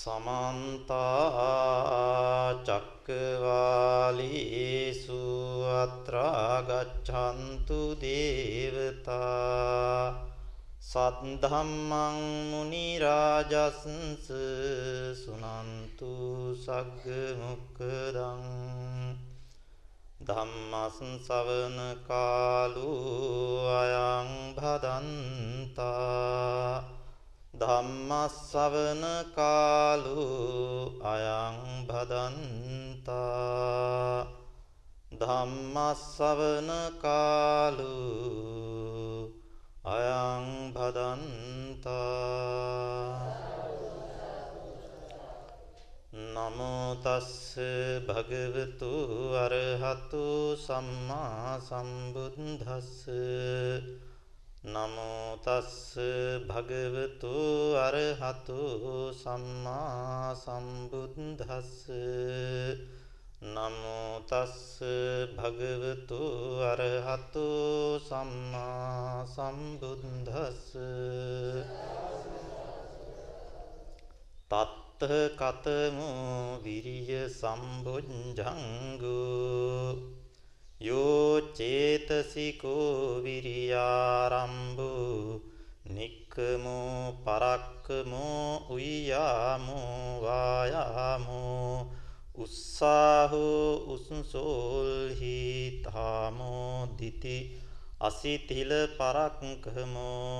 සමන්ත චක්කවාලීසු අත්‍රා ගච්ඡන්තු දේවතා සද්ධම්මං මුනි රාජස්ස සුනන්තු සග්ග මොක්කදං ධම්මස් සවන කාලු අයං භදන්තා ධම්මස්සවන කාලු අයං භදන්තා. ධම්මස්සවන කාලු අයං භදන්තා. නමෝ තස්ස භගවතු අරහතු සම්මා සම්බුද්දස්ස. නමෝ තස්ස භගවතු අරහතු සම්මා සම්බුද්දස්ස. නමෝ තස්ස භගවතු අරහතු සම්මා සම්බුද්දස්ස. තත්ත කතමෝ විරිය සම්බුද්ධංගෝ යෝ චේතසිකෝ විරියාරම්භෝ නික්කමෝ පරක්කමෝ උయ్యాමෝ වායාමෝ උස්සාහෝ උස්සෝල්හි තාමෝ දිති අසිතිල පරක්කමෝ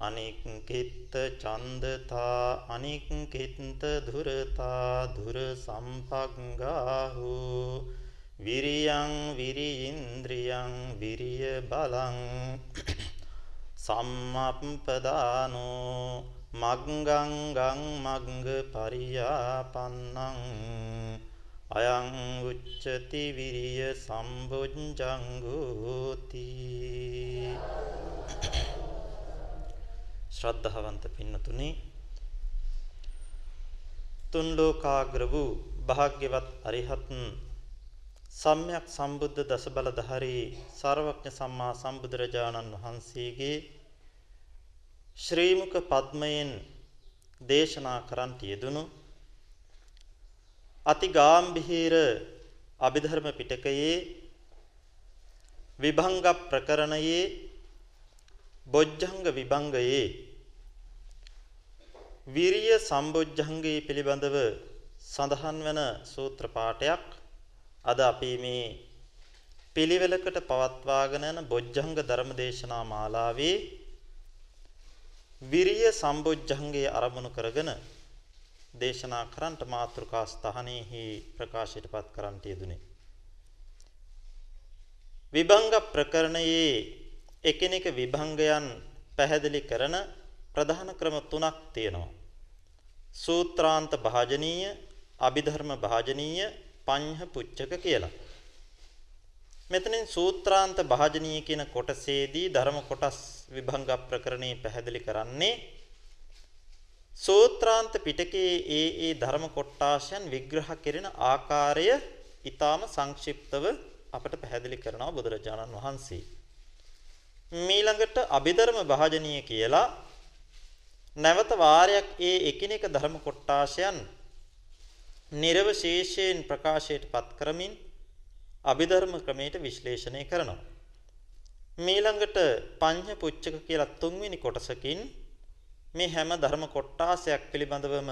අනික්කිත්ත චන්දතා අනික්කිත්ත දුරතා දුර සම්පග්ගාහෝ විරියං විරිඉන්ද්‍රියං විරිය බලං සම්මප්පදානෝ මග්ගංගං මග්ග පරියාපන්නං අයං උච්චති විරිය සම්බුද්ධංගෝති ශ්‍රද්ධාවන්ත පින්නතුනි තුන් ලෝකාග්‍ර වූ භාග්‍යවත් අරිහත් සම්්‍යක් සම්බුද්ධ දසබලධාරී සර්වඥ සම්මා සම්බුදුරජාණන් වහන්සේගේ ශ්‍රීමුක පද්මයෙන් දේශනා කරන්ට යෙදුණු අතිගාම්භීර අභිධර්ම පිටකයේ විභංග ප්‍රකරණයේ බොජ්ජංග විභංගයේ විරිය සම්බොජ්ජංගයේ පිළිබඳව සඳහන් වන සූත්‍ර පාඨයක් අද අපි මේ පිළිවෙලකට පවත්වාගෙන යන බොජ්ජංග ධර්මදේශනා මාලාවේ විරිය සම්බොජ්ජංගයේ ආරමුණු කරගෙන දේශනා කරන්ට මාතෘකා ස්ථානෙහි ප්‍රකාශයටපත් කරන්ට යෙදුනේ. විභංග ප්‍රකරණයේ එකිනෙක විභංගයන් පැහැදිලි කරන ප්‍රධාන ක්‍රම තුනක් තියෙනවා. සූත්‍රාන්ත භාජනීය අභිධර්ම භාජනීය පඤ්හ පුච්චක කියලා. මෙතනින් සූත්‍රාන්ත භාජනීය කියන කොටසේදී ධර්ම කොටස් විභංග ප්‍රකරණේ පැහැදිලි කරන්නේ සූත්‍රාන්ත පිටකයේ ඒ ඒ ධර්ම කොටාශයන් විග්‍රහ කෙරෙන ආකාරය ඊටාම සංක්ෂිප්තව අපට පැහැදිලි කරනවා බුදුරජාණන් වහන්සේ. මීළඟට අභිධර්ම භාජනීය කියලා නැවත වාරයක් ඒ එකිනෙක ධර්ම කොටාශයන් නිර්වශේෂයෙන් ප්‍රකාශයට පත් කරමින් අභිධර්ම ක්‍රමයට විශ්ලේෂණය කරනවා. මීළඟට පඤ්ඤ පුච්චක කියලා තුන්වෙනි කොටසකින් මේ හැම ධර්ම කොටාසයක් පිළිබඳවම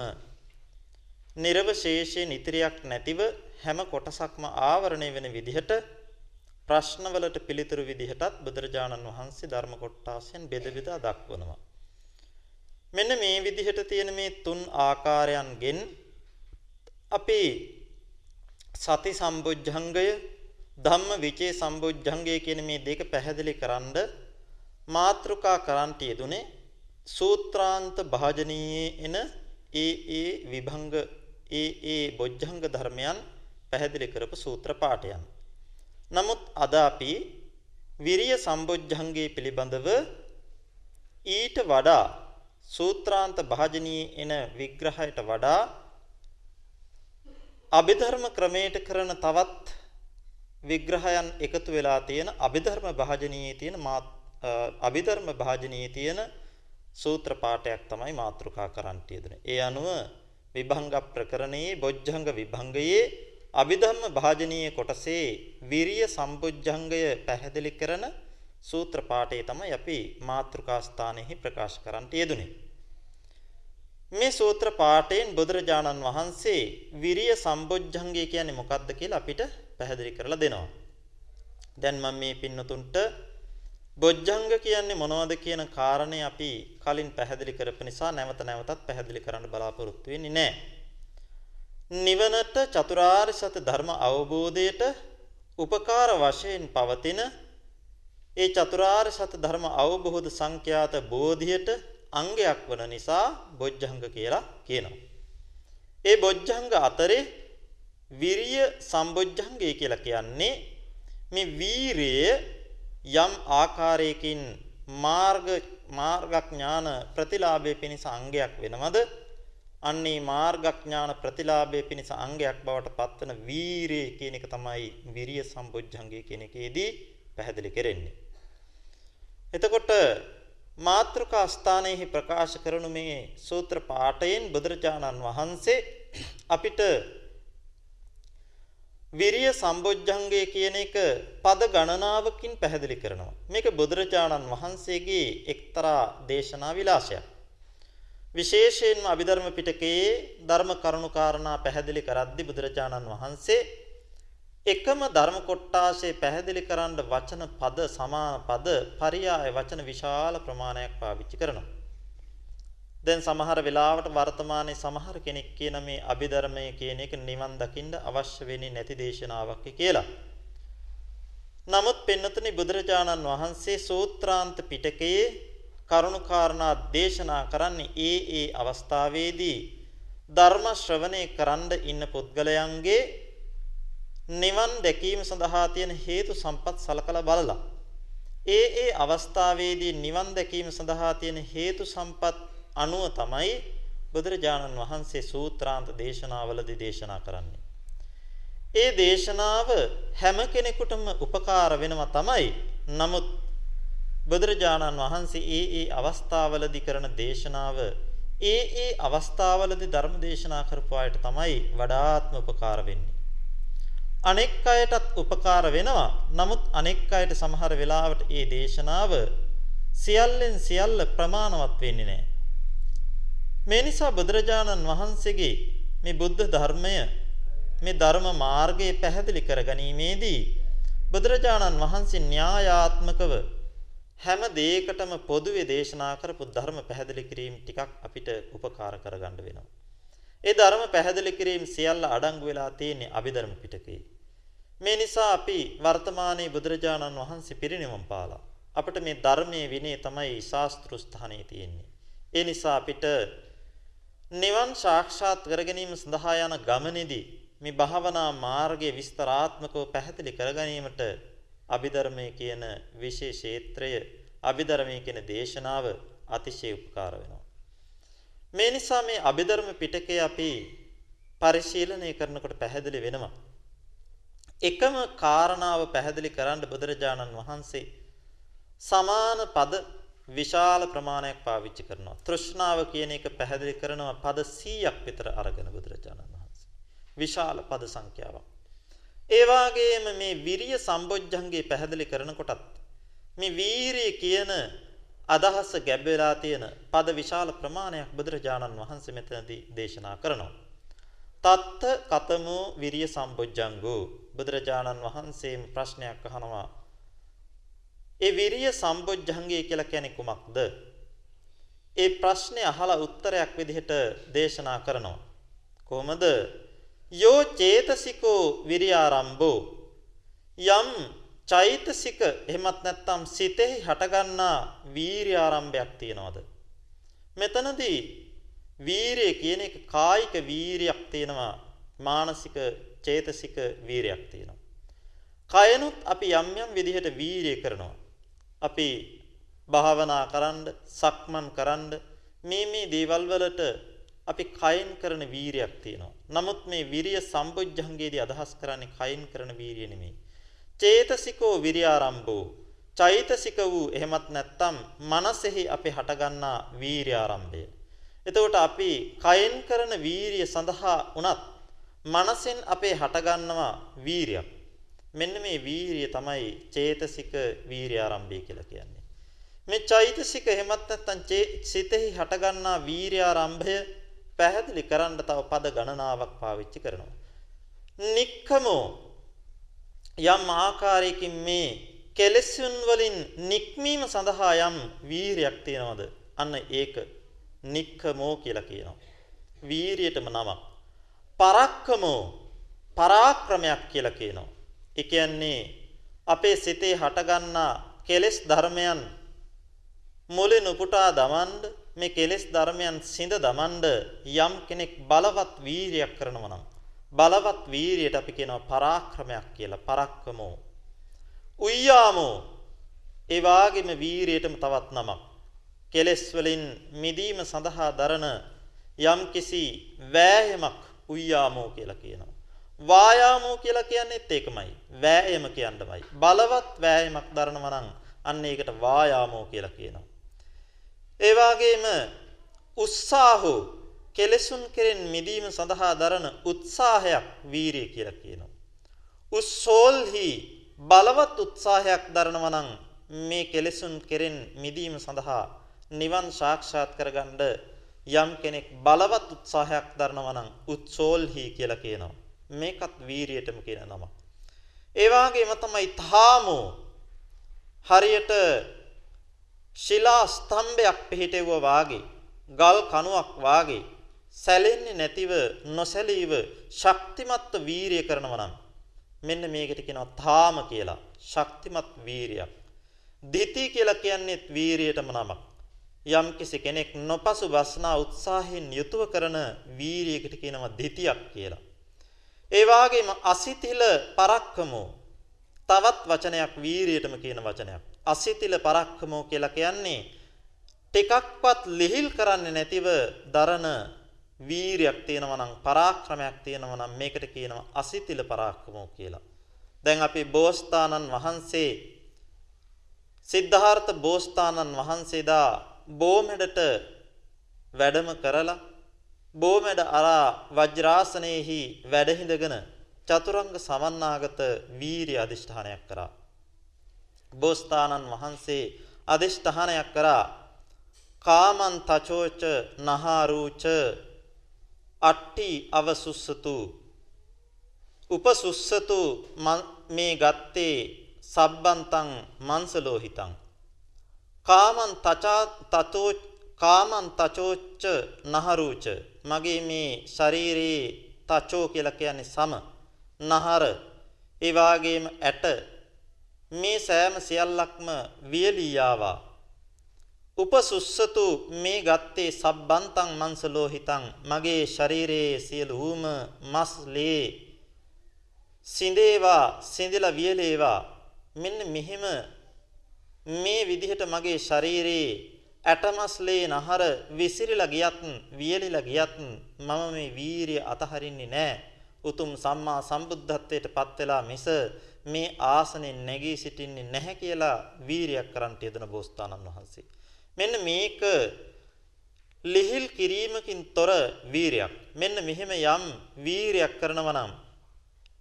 නිර්වශේෂයෙන් ඉතිරියක් නැතිව හැම කොටසක්ම ආවරණය වෙන විදිහට ප්‍රශ්නවලට පිළිතුරු විදිහටත් බුදුරජාණන් වහන්සේ ධර්ම කොටාසයන් බෙද බෙදා දක්වනවා. මෙන්න මේ විදිහට තියෙන මේ තුන් ආකාරයන්ගෙන් අපි සති සම්බුද්ධංගය ධම්ම විචේ සම්බුද්ධංගය කියන මේ දෙක පැහැදිලි කරන්ඩ මාත්‍රිකා කරන්ට යෙදුනේ සූත්‍රාන්ත භාජනීයේ එන ඒ ඒ විභංග ඒ ඒ බොජ්ජංග ධර්මයන් පැහැදිලි කරපු සූත්‍ර පාඨයන්. නමුත් අද අපි විරිය සම්බොජ්ජංගයේ පිළිබඳව ඊට වඩා සූත්‍රාන්ත භාජනීයේ එන විග්‍රහයට වඩා අභිධර්ම ක්‍රමයට කරන තවත් විග්‍රහයන් එකතු වෙලා තියෙන අභිධර්ම භාජනීයේ තියෙන අභිධර්ම භාජනීයේ තියෙන සූත්‍ර පාඨයක් තමයි මාතෘකා කරන්න තියෙන්නේ. ඒ අනුව විභංග ප්‍රකරණයේ බොජ්ජංග විභංගයේ අභිධම්ම භාජනීය කොටසේ විරිය සම්බුද්ධංගය පැහැදිලි කරන සූත්‍ර පාඨය තමයි අපි මාතෘකා ස්ථානයේ ප්‍රකාශ කරන්නට යෙදුනේ. මේ සූත්‍ර පාඨයෙන් බුදුරජාණන් වහන්සේ විරිය සම්බොජ්ජංගය කියන්නේ මොකක්ද කියලා අපිට පැහැදිලි කරලා දෙනවා. දැන් මම මේ පින්නතුන්ට බොජ්ජංග කියන්නේ මොනවද කියන කාරණේ අපි කලින් පැහැදිලි කරපු නිසා නැවත නැවතත් පැහැදිලි කරන්න බලාපොරොත්තු වෙන්නේ නැහැ. නිවනට චතුරාර්ය සත්‍ය ධර්ම අවබෝධයට උපකාර වශයෙන් පවතින ඒ චතුරාර්ය සත්‍ය ධර්ම අවබෝධ සංඛ්‍යාත බෝධියට අංගයක් වන නිසා බොජ්ජංග කියලා කියනවා. ඒ බොජ්ජංග අතරේ විරිය සම්බොජ්ජංගය කියලා කියන්නේ මේ වීරිය යම් ආකාරයකින් මාර්ග මාර්ගඥාන ප්‍රතිලාභයේ පිණිස අංගයක් වෙනවද අන්නේ මාර්ගඥාන ප්‍රතිලාභයේ පිණිස අංගයක් බවට පත්වන වීරිය කියන එක තමයි විරිය සම්බොජ්ජංගය කියන එකේදී පැහැදිලි කරන්නේ. එතකොට මාත්‍රකා ස්ථානයේ ප්‍රකාශ කරනු මේ සූත්‍ර පාඨයෙන් බුදුරජාණන් වහන්සේ අපිට විරිය සම්බොජ්ජංගය කියන එක පද ගණනාවකින් පැහැදිලි කරනවා. මේක බුදුරජාණන් වහන්සේගේ එක්තරා දේශනා විලාසයක්. විශේෂයෙන්ම අභිධර්ම පිටකයේ ධර්ම කරුණු කාරණා පැහැදිලි කරද්දී බුදුරජාණන් වහන්සේ එකම ධර්ම කොටාසේ පැහැදිලි කරන්න වචන පද සමාන පද පරියාය වචන විශාල ප්‍රමාණයක් පාවිච්චි කරනවා. දැන් සමහර වෙලාවට වර්තමානයේ සමහර කෙනෙක් කියන මේ අභිධර්මය කියන එක නිවන් දකින්න අවශ්‍ය වෙන්නේ නැති දේශනාවක් කියලා. නමුත් පින්නතුනි බුදුරජාණන් වහන්සේ සූත්‍රාන්ත පිටකයේ කරුණාකාරණා දේශනා කරන්නේ ඒ ඒ අවස්ථාවේදී ධර්ම ශ්‍රවණය කරන්න ඉන්න පුද්ගලයන්ගේ නිවන් දැකීම සඳහා තියෙන හේතු සම්පත් සලකලා බලලා ඒ ඒ අවස්ථාවේදී නිවන් දැකීම සඳහා තියෙන හේතු සම්පත් අනුව තමයි බුදුරජාණන් වහන්සේ සූත්‍රාන්ත දේශනාවලදී දේශනා කරන්නේ. ඒ දේශනාව හැම කෙනෙකුටම උපකාර වෙනවා තමයි. නමුත් බුදුරජාණන් වහන්සේ ඒ ඒ අවස්ථාවලදී කරන දේශනාව ඒ ඒ අවස්ථාවලදී ධර්ම දේශනා කරපු අයට තමයි වඩාත්ම උපකාර වෙන්නේ. අනෙක් අයටත් උපකාර වෙනවා. නමුත් අනෙක් අයට සමහර වෙලාවට ඒ දේශනාව සියල්ලෙන් සියල්ල ප්‍රමාණවත් වෙන්නේ නැහැ. මේ නිසා බුදුරජාණන් වහන්සේගේ මේ බුද්ධ ධර්මය මේ ධර්ම මාර්ගය පැහැදිලි කරගැනීමේදී බුදුරජාණන් වහන්සේ න්‍යායාත්මකව හැම දෙයකටම පොදුවේ දේශනා කරපු ධර්ම පැහැදිලි කිරීම ටිකක් අපිට උපකාර කරගන්න වෙනවා. ඒ ධර්ම පැහැදිලි කිරීම සියල්ල අඩංගු වෙලා තියෙන්නේ අභිධර්ම පිටකේ. මේ නිසා අපි වර්තමානයේ බුදුරජාණන් වහන්සේ පිරිනිවන් පාලා. අපිට මේ ධර්මයේ විනය තමයි ශාස්ත්‍ර ස්ථානයේ තියෙන්නේ. ඒ නිසා අපිට නිවන් සාක්ෂාත් කර ගැනීම සඳහා යන ගමනේදී මේ භාවනා මාර්ගයේ විස්තරාත්මකව පැහැදිලි කර ගැනීමට අභිධර්මයේ කියන විශේෂ ක්ෂේත්‍රය අභිධර්මයේ කියන දේශනාව අතිශය උපකාර වෙනවා. මේ නිසා මේ අභිධර්ම පිටකය අපි පරිශීලනය කරනකොට පැහැදිලි වෙනවා. එකම කාරණාව පැහැදිලි කරන්න බුදුරජාණන් වහන්සේ සමාන පද විශාල ප්‍රමාණයක් පාවිච්චි කරනවා. තෘෂ්ණාව කියන එක පැහැදිලි කරනවා පද 100ක් විතර අරගෙන බුදුරජාණන් වහන්සේ. විශාල පද සංඛ්‍යාවක්. ඒ වගේම මේ විරිය සම්බොජ්ජංගේ පැහැදිලි කරනකොටත් මේ වීරිය කියන අදහස ගැබ් වෙලා තියෙන පද විශාල ප්‍රමාණයක් බුදුරජාණන් වහන්සේ මෙතනදී දේශනා කරනවා. තත්ත කතමෝ විරිය සම්බොජ්ජංගෝ බුදුරජාණන් වහන්සේම ප්‍රශ්නයක් අහනවා. ඒ විරිය සම්බොජ්ජංගය කියලා කියන්නේ කුමක්ද? ඒ ප්‍රශ්නේ අහලා උත්තරයක් විදිහට දේශනා කරනවා. කොහොමද? යෝ චේතසිකෝ විරියාරම්භෝ යම් චෛතසික එහෙමත් නැත්නම් සිතෙහි හටගන්නා වීර්ය ආරම්භයක් තියනවාද මෙතනදී වීරිය කියන එක කායික වීරියක් තියෙනවා මානසික චේතසික වීරයක් තියෙනවා. කයනුත් අපි යම් යම් විදිහට වීරිය කරනවා. අපි භාවනා කරන්න, සක්මන් කරන්න මේ මේ දේවල් වලට අපි කයින් කරන වීරියක් තියෙනවා. නමුත් මේ විරිය සම්බුද්ධංගයේදී අදහස් කරන්නේ කයින් කරන වීරිය නෙමෙයි. චේතසිකෝ විරියාරම්භෝ චෛතසික වූ එහෙමත් නැත්නම් මනසෙහි අපි හටගන්නා වීර්ය ආරම්භය. එතකොට අපි කයෙන් කරන වීරිය සඳහා උනත් මනසෙන් අපේ හටගන්නවා වීරියක්. මෙන්න මේ වීරිය තමයි චේතසික වීරිය ආරම්භය කියලා කියන්නේ. මේ චෛතසික එහෙමත් නැත්නම් සිතෙහි හටගන්නා වීරිය ආරම්භය පැහැදිලි කරන්න තව පද ගණනාවක් පාවිච්චි කරනවා. නික්කමෝ යම් ආකාරයකින් මේ කෙලෙසුන් වලින් නික්මීම සඳහා යම් වීරියක් තියනවද? අන්න ඒක නික්කමෝ කියලා කියනවා. වීරියටම නමක්. පරක්කමෝ පරාක්‍රමයක් කියලා කියනවා. ඒ කියන්නේ අපේ සිතේ හටගන්නා කෙලෙස් ධර්මයන් මුලින් උපුටා දමන්න මේ කෙලෙස් ධර්මයන් සිඳ දමන්න යම් කෙනෙක් බලවත් වීරියක් කරනවා නම් බලවත් වීරියට අපි කියනවා පරාක්‍රමයක් කියලා පරක්කමෝ. උය්‍යාමෝ ඒ වාගේම වීරියටම තවත් නමක්. කෙලෙස් වලින් මිදීම සඳහා දරන යම්කිසි වෑයමක් උය්‍යාමෝ කියලා කියනවා. වායාමෝ කියලා කියන්නේත් ඒකමයි. වෑයම කියන්නමයි. බලවත් වෑයමක් දරනවා නම් අන්න ඒකට වායාමෝ කියලා කියනවා. ඒ වගේම උස්සාහෝ. කෙලෙසුන් කෙරෙන් මිදීම සඳහා දරන උත්සාහයක් වීරිය කියලා කියනවා. උස්සෝල්හි බලවත් උත්සාහයක් දරනවා නම් මේ කෙලෙසුන් කෙරෙන් මිදීම සඳහා නිවන් සාක්ෂාත් කරගන්න යම් කෙනෙක් බලවත් උත්සාහයක් දරනවා නම් උත්සෝල්හි කියලා කියනවා. මේකත් වීරියටම කියන නම. ඒ වගේම තමයි තාමෝ හරියට ශිලා ස්තම්භයක් පිහිටෙවුවා වාගේ ගල් කණුවක් වාගේ සැලෙන්නේ නැතිව නොසැලීව ශක්තිමත්ව වීරිය කරනවා නම් මෙන්න මේකට කියනවා තාම කියලා ශක්තිමත් වීරියක්. දිති කියලා කියන්නේත් වීරියටම නමක්. යම් කෙනෙක් නොපසු බස්නා උත්සාහයෙන් යුතුව කරන වීරියකට කියනවා දිතියක් කියලා. ඒ වගේම අසිතිල පරක්කමෝ තවත් වචනයක් වීරියටම කියන වචනයක්. අසිතිල පරක්කමෝ කියලා කියන්නේ ටිකක්වත් ලිහිල් කරන්නේ නැතිව දරන වීරියක් තියෙනවා නම් පරාක්‍රමයක් තියෙනවා නම් මේකට කියනවා අසිතිල පරාක්‍රමෝ කියලා. දැන් අපි බෝසතාණන් වහන්සේ සිද්ධාර්ථ බෝසතාණන් වහන්සේදා බෝමෙඩට වැඩම කරලා බෝමෙඩ අරා වජ්‍රාසනයේහි වැඩ හිඳගෙන චතුරංග සමන්නාගත වීරිය අදිෂ්ඨානයක් කරා. බෝසතාණන් වහන්සේ අදිෂ්ඨානයක් කරා කාමන් තචෝච නහාරූච අට්ටි අවසුස්සතු. උපසුස්සතු මේ ගත්තේ සබ්බන්තං මන්සලෝහිතං කාමන් තචා තතෝ කාමන් තචෝච්ච නහරූච. මගේ මේ ශරීරයේ තචෝ කියලා කියන්නේ සම නහර. ඒ වාගේම ඇට. මේ සෑම සියල්ලක්ම වියලී ආවා උපසුස්සතු මේ ගත්තේ සබ්බන්තං මන්සලෝහිතං මගේ ශරීරයේ සියලුම මස් ලේ සිඳේවා සිඳිලා වියලේවා. මෙන්න මෙහෙම මේ විදිහට මගේ ශරීරයේ ඇටමස්ලේ නහර විසිරිලා ගියත් වියලිලා ගියත් මම මේ වීරිය අතහරින්නේ නැහැ උතුම් සම්මා සම්බුද්ධත්වයට පත් වෙලා මිස මේ ආසනෙන් නැගී සිටින්නේ නැහැ කියලා වීරියක් කරන්ට යෙදෙන බෝසතාණන් වහන්සේ. මෙන්න මේක ලිහිල් කිරීමකින් තොර වීරයක්. මෙන්න මෙහෙම යම් වීරයක් කරනවා නම්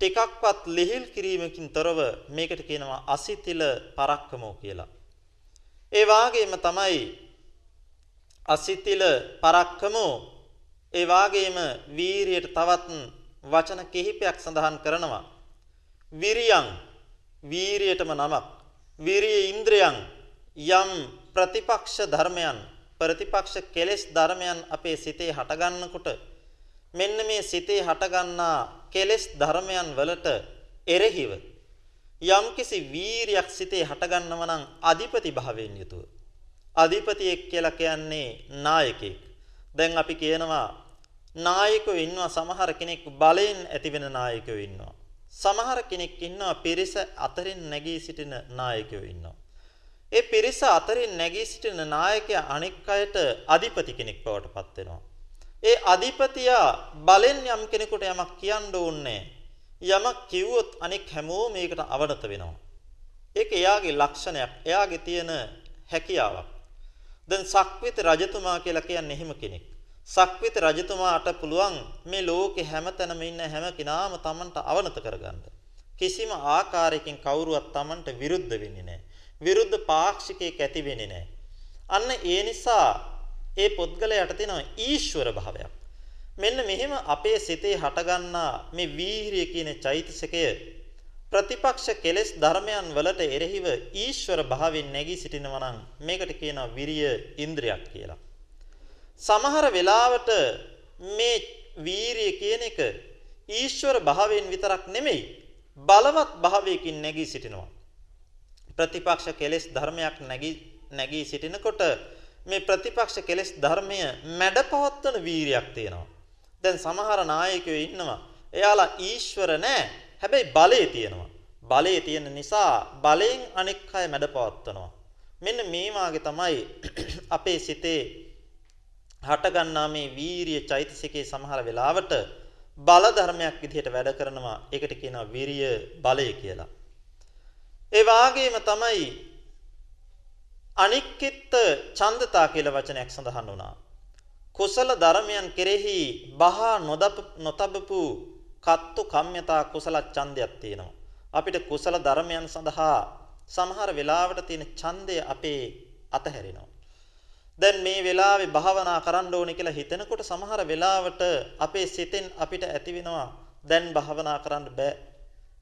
ටිකක්වත් ලිහිල් කිරීමකින් තොරව මේකට කියනවා අසිතිල පරක්කමෝ කියලා. ඒ වාගේම තමයි අසිතිල පරක්කමෝ ඒ වාගේම වීරියට තවත් වචන කිහිපයක් සඳහන් කරනවා. විරියං වීරියටම නමක්. විරිය ඉන්ද්‍රයන් යම් ප්‍රතිපක්ෂ ධර්මයන් ප්‍රතිපක්ෂ කෙලෙස් ධර්මයන් අපේ සිතේ හටගන්නකොට මෙන්න මේ සිතේ හටගන්නා කෙලෙස් ධර්මයන් වලට එරෙහිව යම්කිසි වීරියක් සිතේ හටගන්නව නම් අධිපති භාවයෙන් යුතුව. අධිපතියෙක් කියලා කියන්නේ නායකයෙක්. දැන් අපි කියනවා නායකයෝ ඉන්නවා සමහර කෙනෙක් බලෙන් ඇතිවෙන නායකයෝ ඉන්නවා. සමහර කෙනෙක් ඉන්නවා පිරිස අතරින් නැගී සිටින නායකයෝ ඉන්නවා. ඒ පිරිස අතරින් නැගී සිටින නායකයා අනෙක් අයට අධිපති කෙනෙක් බවට පත් වෙනවා. ඒ අධිපතියා බලෙන් යම් කෙනෙකුට යමක් කියන්න ඕනේ යමක් කිව්වොත් අනෙක් හැමෝම මේකට අවනත වෙනවා. ඒක එයාගේ ලක්ෂණයක්. එයාගේ තියෙන හැකියාවක්. දැන් සක්විති රජතුමා කියලා කියන්නේ එහෙම කෙනෙක්. සක්විත රජතුමාට පුළුවන් මේ ලෝකේ හැමතැනම ඉන්න හැම කෙනාම Tamanට අවනත කරගන්න. කිසිම ආකාරයකින් කවුරුවත් Tamanට විරුද්ධ වෙන්නේ නැහැ. විරුද්ධ පාක්ෂිකයෙක් ඇති වෙන්නේ නැහැ. අන්න ඒ නිසා ඒ පුද්ගලයාට තියෙනවා ඊශ්වර භාවයක්. මෙන්න මෙහෙම අපේ සිතේ හටගන්නා මේ වීරිය කියන චෛතසිකය ප්‍රතිපක්ෂ කෙලෙස් ධර්මයන් වලට එරෙහිව ඊශ්වර භාවයෙන් නැගී සිටිනවා නම් මේකට කියනවා විරිය ඉන්ද්‍රියක් කියලා. සමහර වෙලාවට මේ වීරිය කියන එක ඊශ්වර භාවයෙන් විතරක් නෙමෙයි බලවත් භාවයකින් නැගී සිටිනවා. ප්‍රතිපක්ෂ කෙලෙස් ධර්මයක් නැගී නැගී සිටිනකොට මේ ප්‍රතිපක්ෂ කෙලෙස් ධර්මය මැඩපවත්වන වීරියක් තියෙනවා. දැන් සමහර නායකයෝ ඉන්නවා. එයාලා ඊශ්වර නෑ. හැබැයි බලය තියෙනවා. බලය තියෙන නිසා බලයෙන් අනෙක් අය මැඩපවත්වනවා. මෙන්න මේ වාගේ තමයි අපේ සිතේ හටගන්නා මේ වීරිය චෛතසිකේ සමහර වෙලාවට බල ධර්මයක් විදිහට වැඩ කරනවා. ඒකට කියනවා විරිය බලය කියලා. ඒ වාගේම තමයි අනික්කිට ඡන්දතා කියලා වචනයක් සඳහන් වුණා. කුසල ධර්මයන් කෙරෙහි බහා නොතබපු කත්තු කම්යතා කුසල ඡන්දයක් තියෙනවා. අපිට කුසල ධර්මයන් සඳහා සමහර වෙලාවට තියෙන ඡන්දය අපේ අතහැරෙනවා. දැන් මේ වෙලාවේ භාවනා කරන්න ඕනේ කියලා හිතනකොට සමහර වෙලාවට අපේ සිතෙන් අපිට ඇති වෙනවා දැන් භාවනා කරන්න බෑ.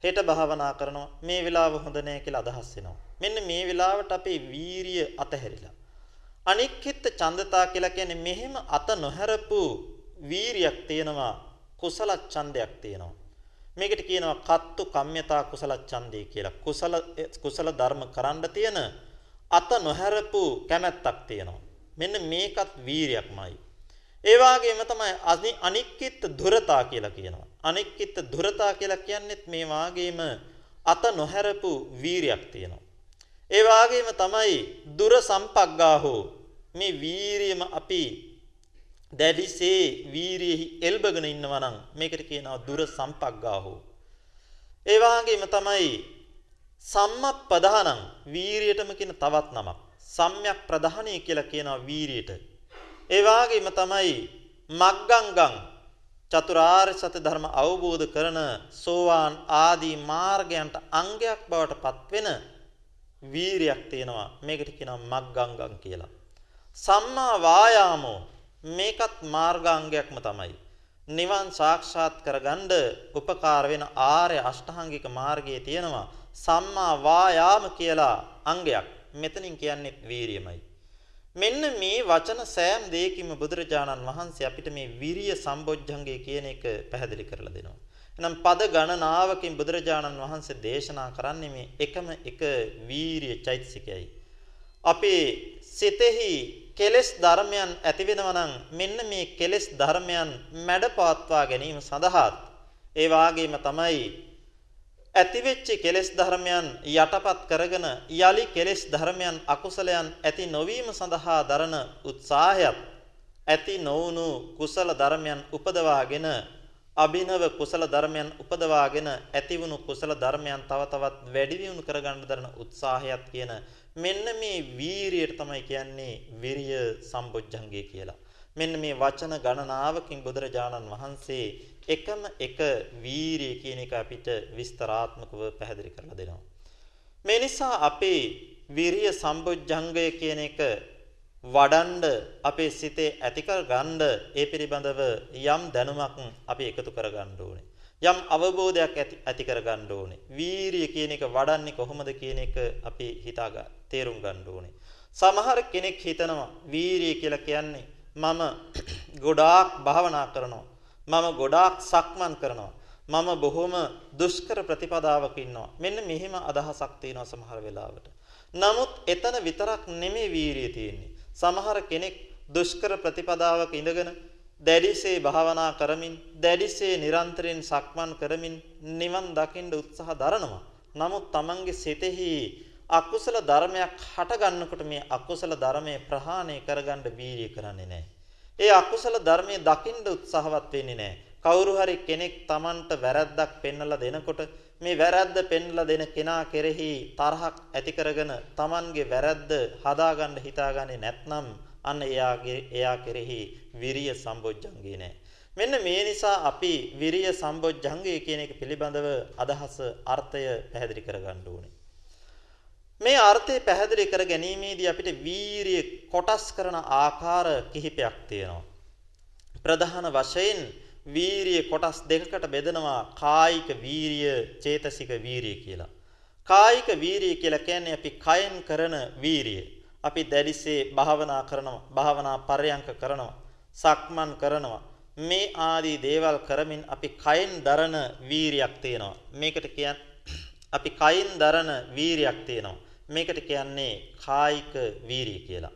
හෙට භාවනා කරනවා මේ වෙලාව හොඳ නෑ කියලා අදහස් එනවා. මෙන්න මේ වෙලාවට අපේ වීරිය අතහැරිලා. අනික්කිට ඡන්දතා කියලා කියන්නේ මෙහෙම අත නොහැරපු වීරියක් තියෙනවා කුසල ඡන්දයක් තියෙනවා. මේකට කියනවා කත්තු කම්යතා කුසල ඡන්දේ කියලා. කුසල කුසල ධර්ම කරන්න තියෙන අත නොහැරපු කැමැත්තක් තියෙනවා. මෙන්න මේකත් වීරියක්මයි. ඒ වගේම තමයි අනික්කිට දුරතා කියලා කියනවා. අනික්කිට දුරතා කියලා කියන්නේත් මේ වාගේම අත නොහැරපු වීරියක් තියෙනවා. ඒ වාගේම තමයි දුර සම්පග්ගාහෝ මේ වීරියම අපි දැඩිසේ වීරියෙහි එල්බගෙන ඉන්නවා නම් මේකට කියනවා දුර සම්පග්ගාහෝ. ඒ වාගේම තමයි සම්මප්පදානං වීරියටම කියන තවත් නමක්. සම්‍යක් ප්‍රධානී කියලා කියනවා වීරියට. ඒ වාගේම තමයි මග්ගංගං චතුරාර්ය සත්‍ය ධර්ම අවබෝධ කරන සෝවාන් ආදී මාර්ගයන්ට අංගයක් බවට පත්වෙන වීරියක් තියෙනවා. මේකට කියනවා මග්ගංගං කියලා. සම්මා වායාමෝ මේකත් මාර්ගාංගයක්ම තමයි. නිවන් සාක්ෂාත් කරගන්න උපකාර වෙන ආර්ය අෂ්ටාංගික මාර්ගයේ තියෙනවා සම්මා වායාම කියලා අංගයක්. මෙතනින් කියන්නේ වීරියමයි. මෙන්න මේ වචන සෑම දෙයකින්ම බුදුරජාණන් වහන්සේ අපිට මේ විරිය සම්බොජ්ජංගය කියන එක පැහැදිලි කරලා දෙනවා. එහෙනම් පද ගණනාවකින් බුදුරජාණන් වහන්සේ දේශනා කරන්නේ මේ එකම එක වීරිය චෛතසිකයයි. අපේ සිතෙහි කෙලෙස් ධර්මයන් ඇති වෙනවා නම් මෙන්න මේ කෙලෙස් ධර්මයන් මැඩපවත්වා ගැනීම සඳහා ඒ වාගේම තමයි ඇතිවෙච්ච කෙලෙස් ධර්මයන් යටපත් කරගෙන යලි කෙලෙස් ධර්මයන් අකුසලයන් ඇති නොවීම සඳහා දරන උත්සාහයත් ඇති නොවුණු කුසල ධර්මයන් උපදවාගෙන අභිනව කුසල ධර්මයන් උපදවාගෙන ඇතිවුණු කුසල ධර්මයන් තව තවත් වැඩි දියුණු කරගන්න දරන උත්සාහයත් කියන මෙන්න මේ වීරියට තමයි කියන්නේ විරිය සම්බොජ්ජංගය කියලා. මෙන්න මේ වචන ගණනාවකින් බුදුරජාණන් වහන්සේ එකම එක වීරිය කියන එක අපිට විස්තරාත්මකව පැහැදිලි කරලා දෙනවා. මේ නිසා අපේ විරිය සම්බොජ්ජංගය කියන එක වඩන්ඩ අපේ සිතේ ඇති කර ගන්න ඒ පිළිබඳව යම් දැනුමක් අපි එකතු කර ගන්න ඕනේ. යම් අවබෝධයක් ඇති ඇති කර ගන්න ඕනේ. වීරිය කියන එක වඩන්නේ කොහොමද කියන එක අපි හිතා ගන්න තේරුම් ගන්න ඕනේ. සමහර කෙනෙක් හිතනවා වීරිය කියලා කියන්නේ මම ගොඩාක් භාවනා කරනවා. මම ගොඩාක් සක්මන් කරනවා. මම බොහොම දුෂ්කර ප්‍රතිපදාවක ඉන්නවා. මෙන්න මෙහෙම අදහසක් තියෙනවා සමහර වෙලාවට. නමුත් එතන විතරක් නෙමෙයි වීරිය තියෙන්නේ. සමහර කෙනෙක් දුෂ්කර ප්‍රතිපදාවක ඉඳගෙන දැඩිසේ භාවනා කරමින් දැඩිසේ නිරන්තරයෙන් සක්මන් කරමින් නිවන් දකින්න උත්සාහ දරනවා. නමුත් Tamange සිතෙහි අකුසල ධර්මයක් හට ගන්නකොට මේ අකුසල ධර්මයේ ප්‍රහාණය කරගන්න වීර්ය කරන්නේ නැහැ. ඒ අකුසල ධර්මයේ දකින්න උත්සාහවත් වෙන්නේ නැහැ. කවුරු හරි කෙනෙක් Tamanට වැරද්දක් පෙන්වලා දෙනකොට මේ වැරද්ද පෙන්ලා දෙන කෙනා කෙරෙහි තරහක් ඇති කරගෙන Tamanගේ වැරද්ද හදාගන්න හිතාගන්නේ නැත්නම් අන්න එයාගේ එයා කෙරෙහි විරිය සම්බොජ්ජංගේ නැහැ. මෙන්න මේ නිසා අපි විරිය සම්බොජ්ජංගේ කියන එක පිළිබඳව අදහස අර්ථය පැහැදිලි කරගන්න ඕනේ. මේ අර්ථය පැහැදිලි කර ගැනීමේදී අපිට වීරිය කොටස් කරන ආකාර කිහිපයක් තියෙනවා. ප්‍රධාන වශයෙන් වීරිය කොටස් දෙකකට බෙදනවා කායික වීරිය, චේතසික වීරිය කියලා. කායික වීරිය කියලා කියන්නේ අපි කයෙන් කරන වීරිය. අපි දැඩිසේ භාවනා කරනවා, භාවනා පරයන්ක කරනවා, සක්මන් කරනවා. මේ ආදී දේවල් කරමින් අපි කයෙන් දරන වීරියක් තියෙනවා. මේකට කියන්නේ අපි කයින් දරන වීරියක් තියෙනවා. මේකට කියන්නේ කායික වීරිය කියලා.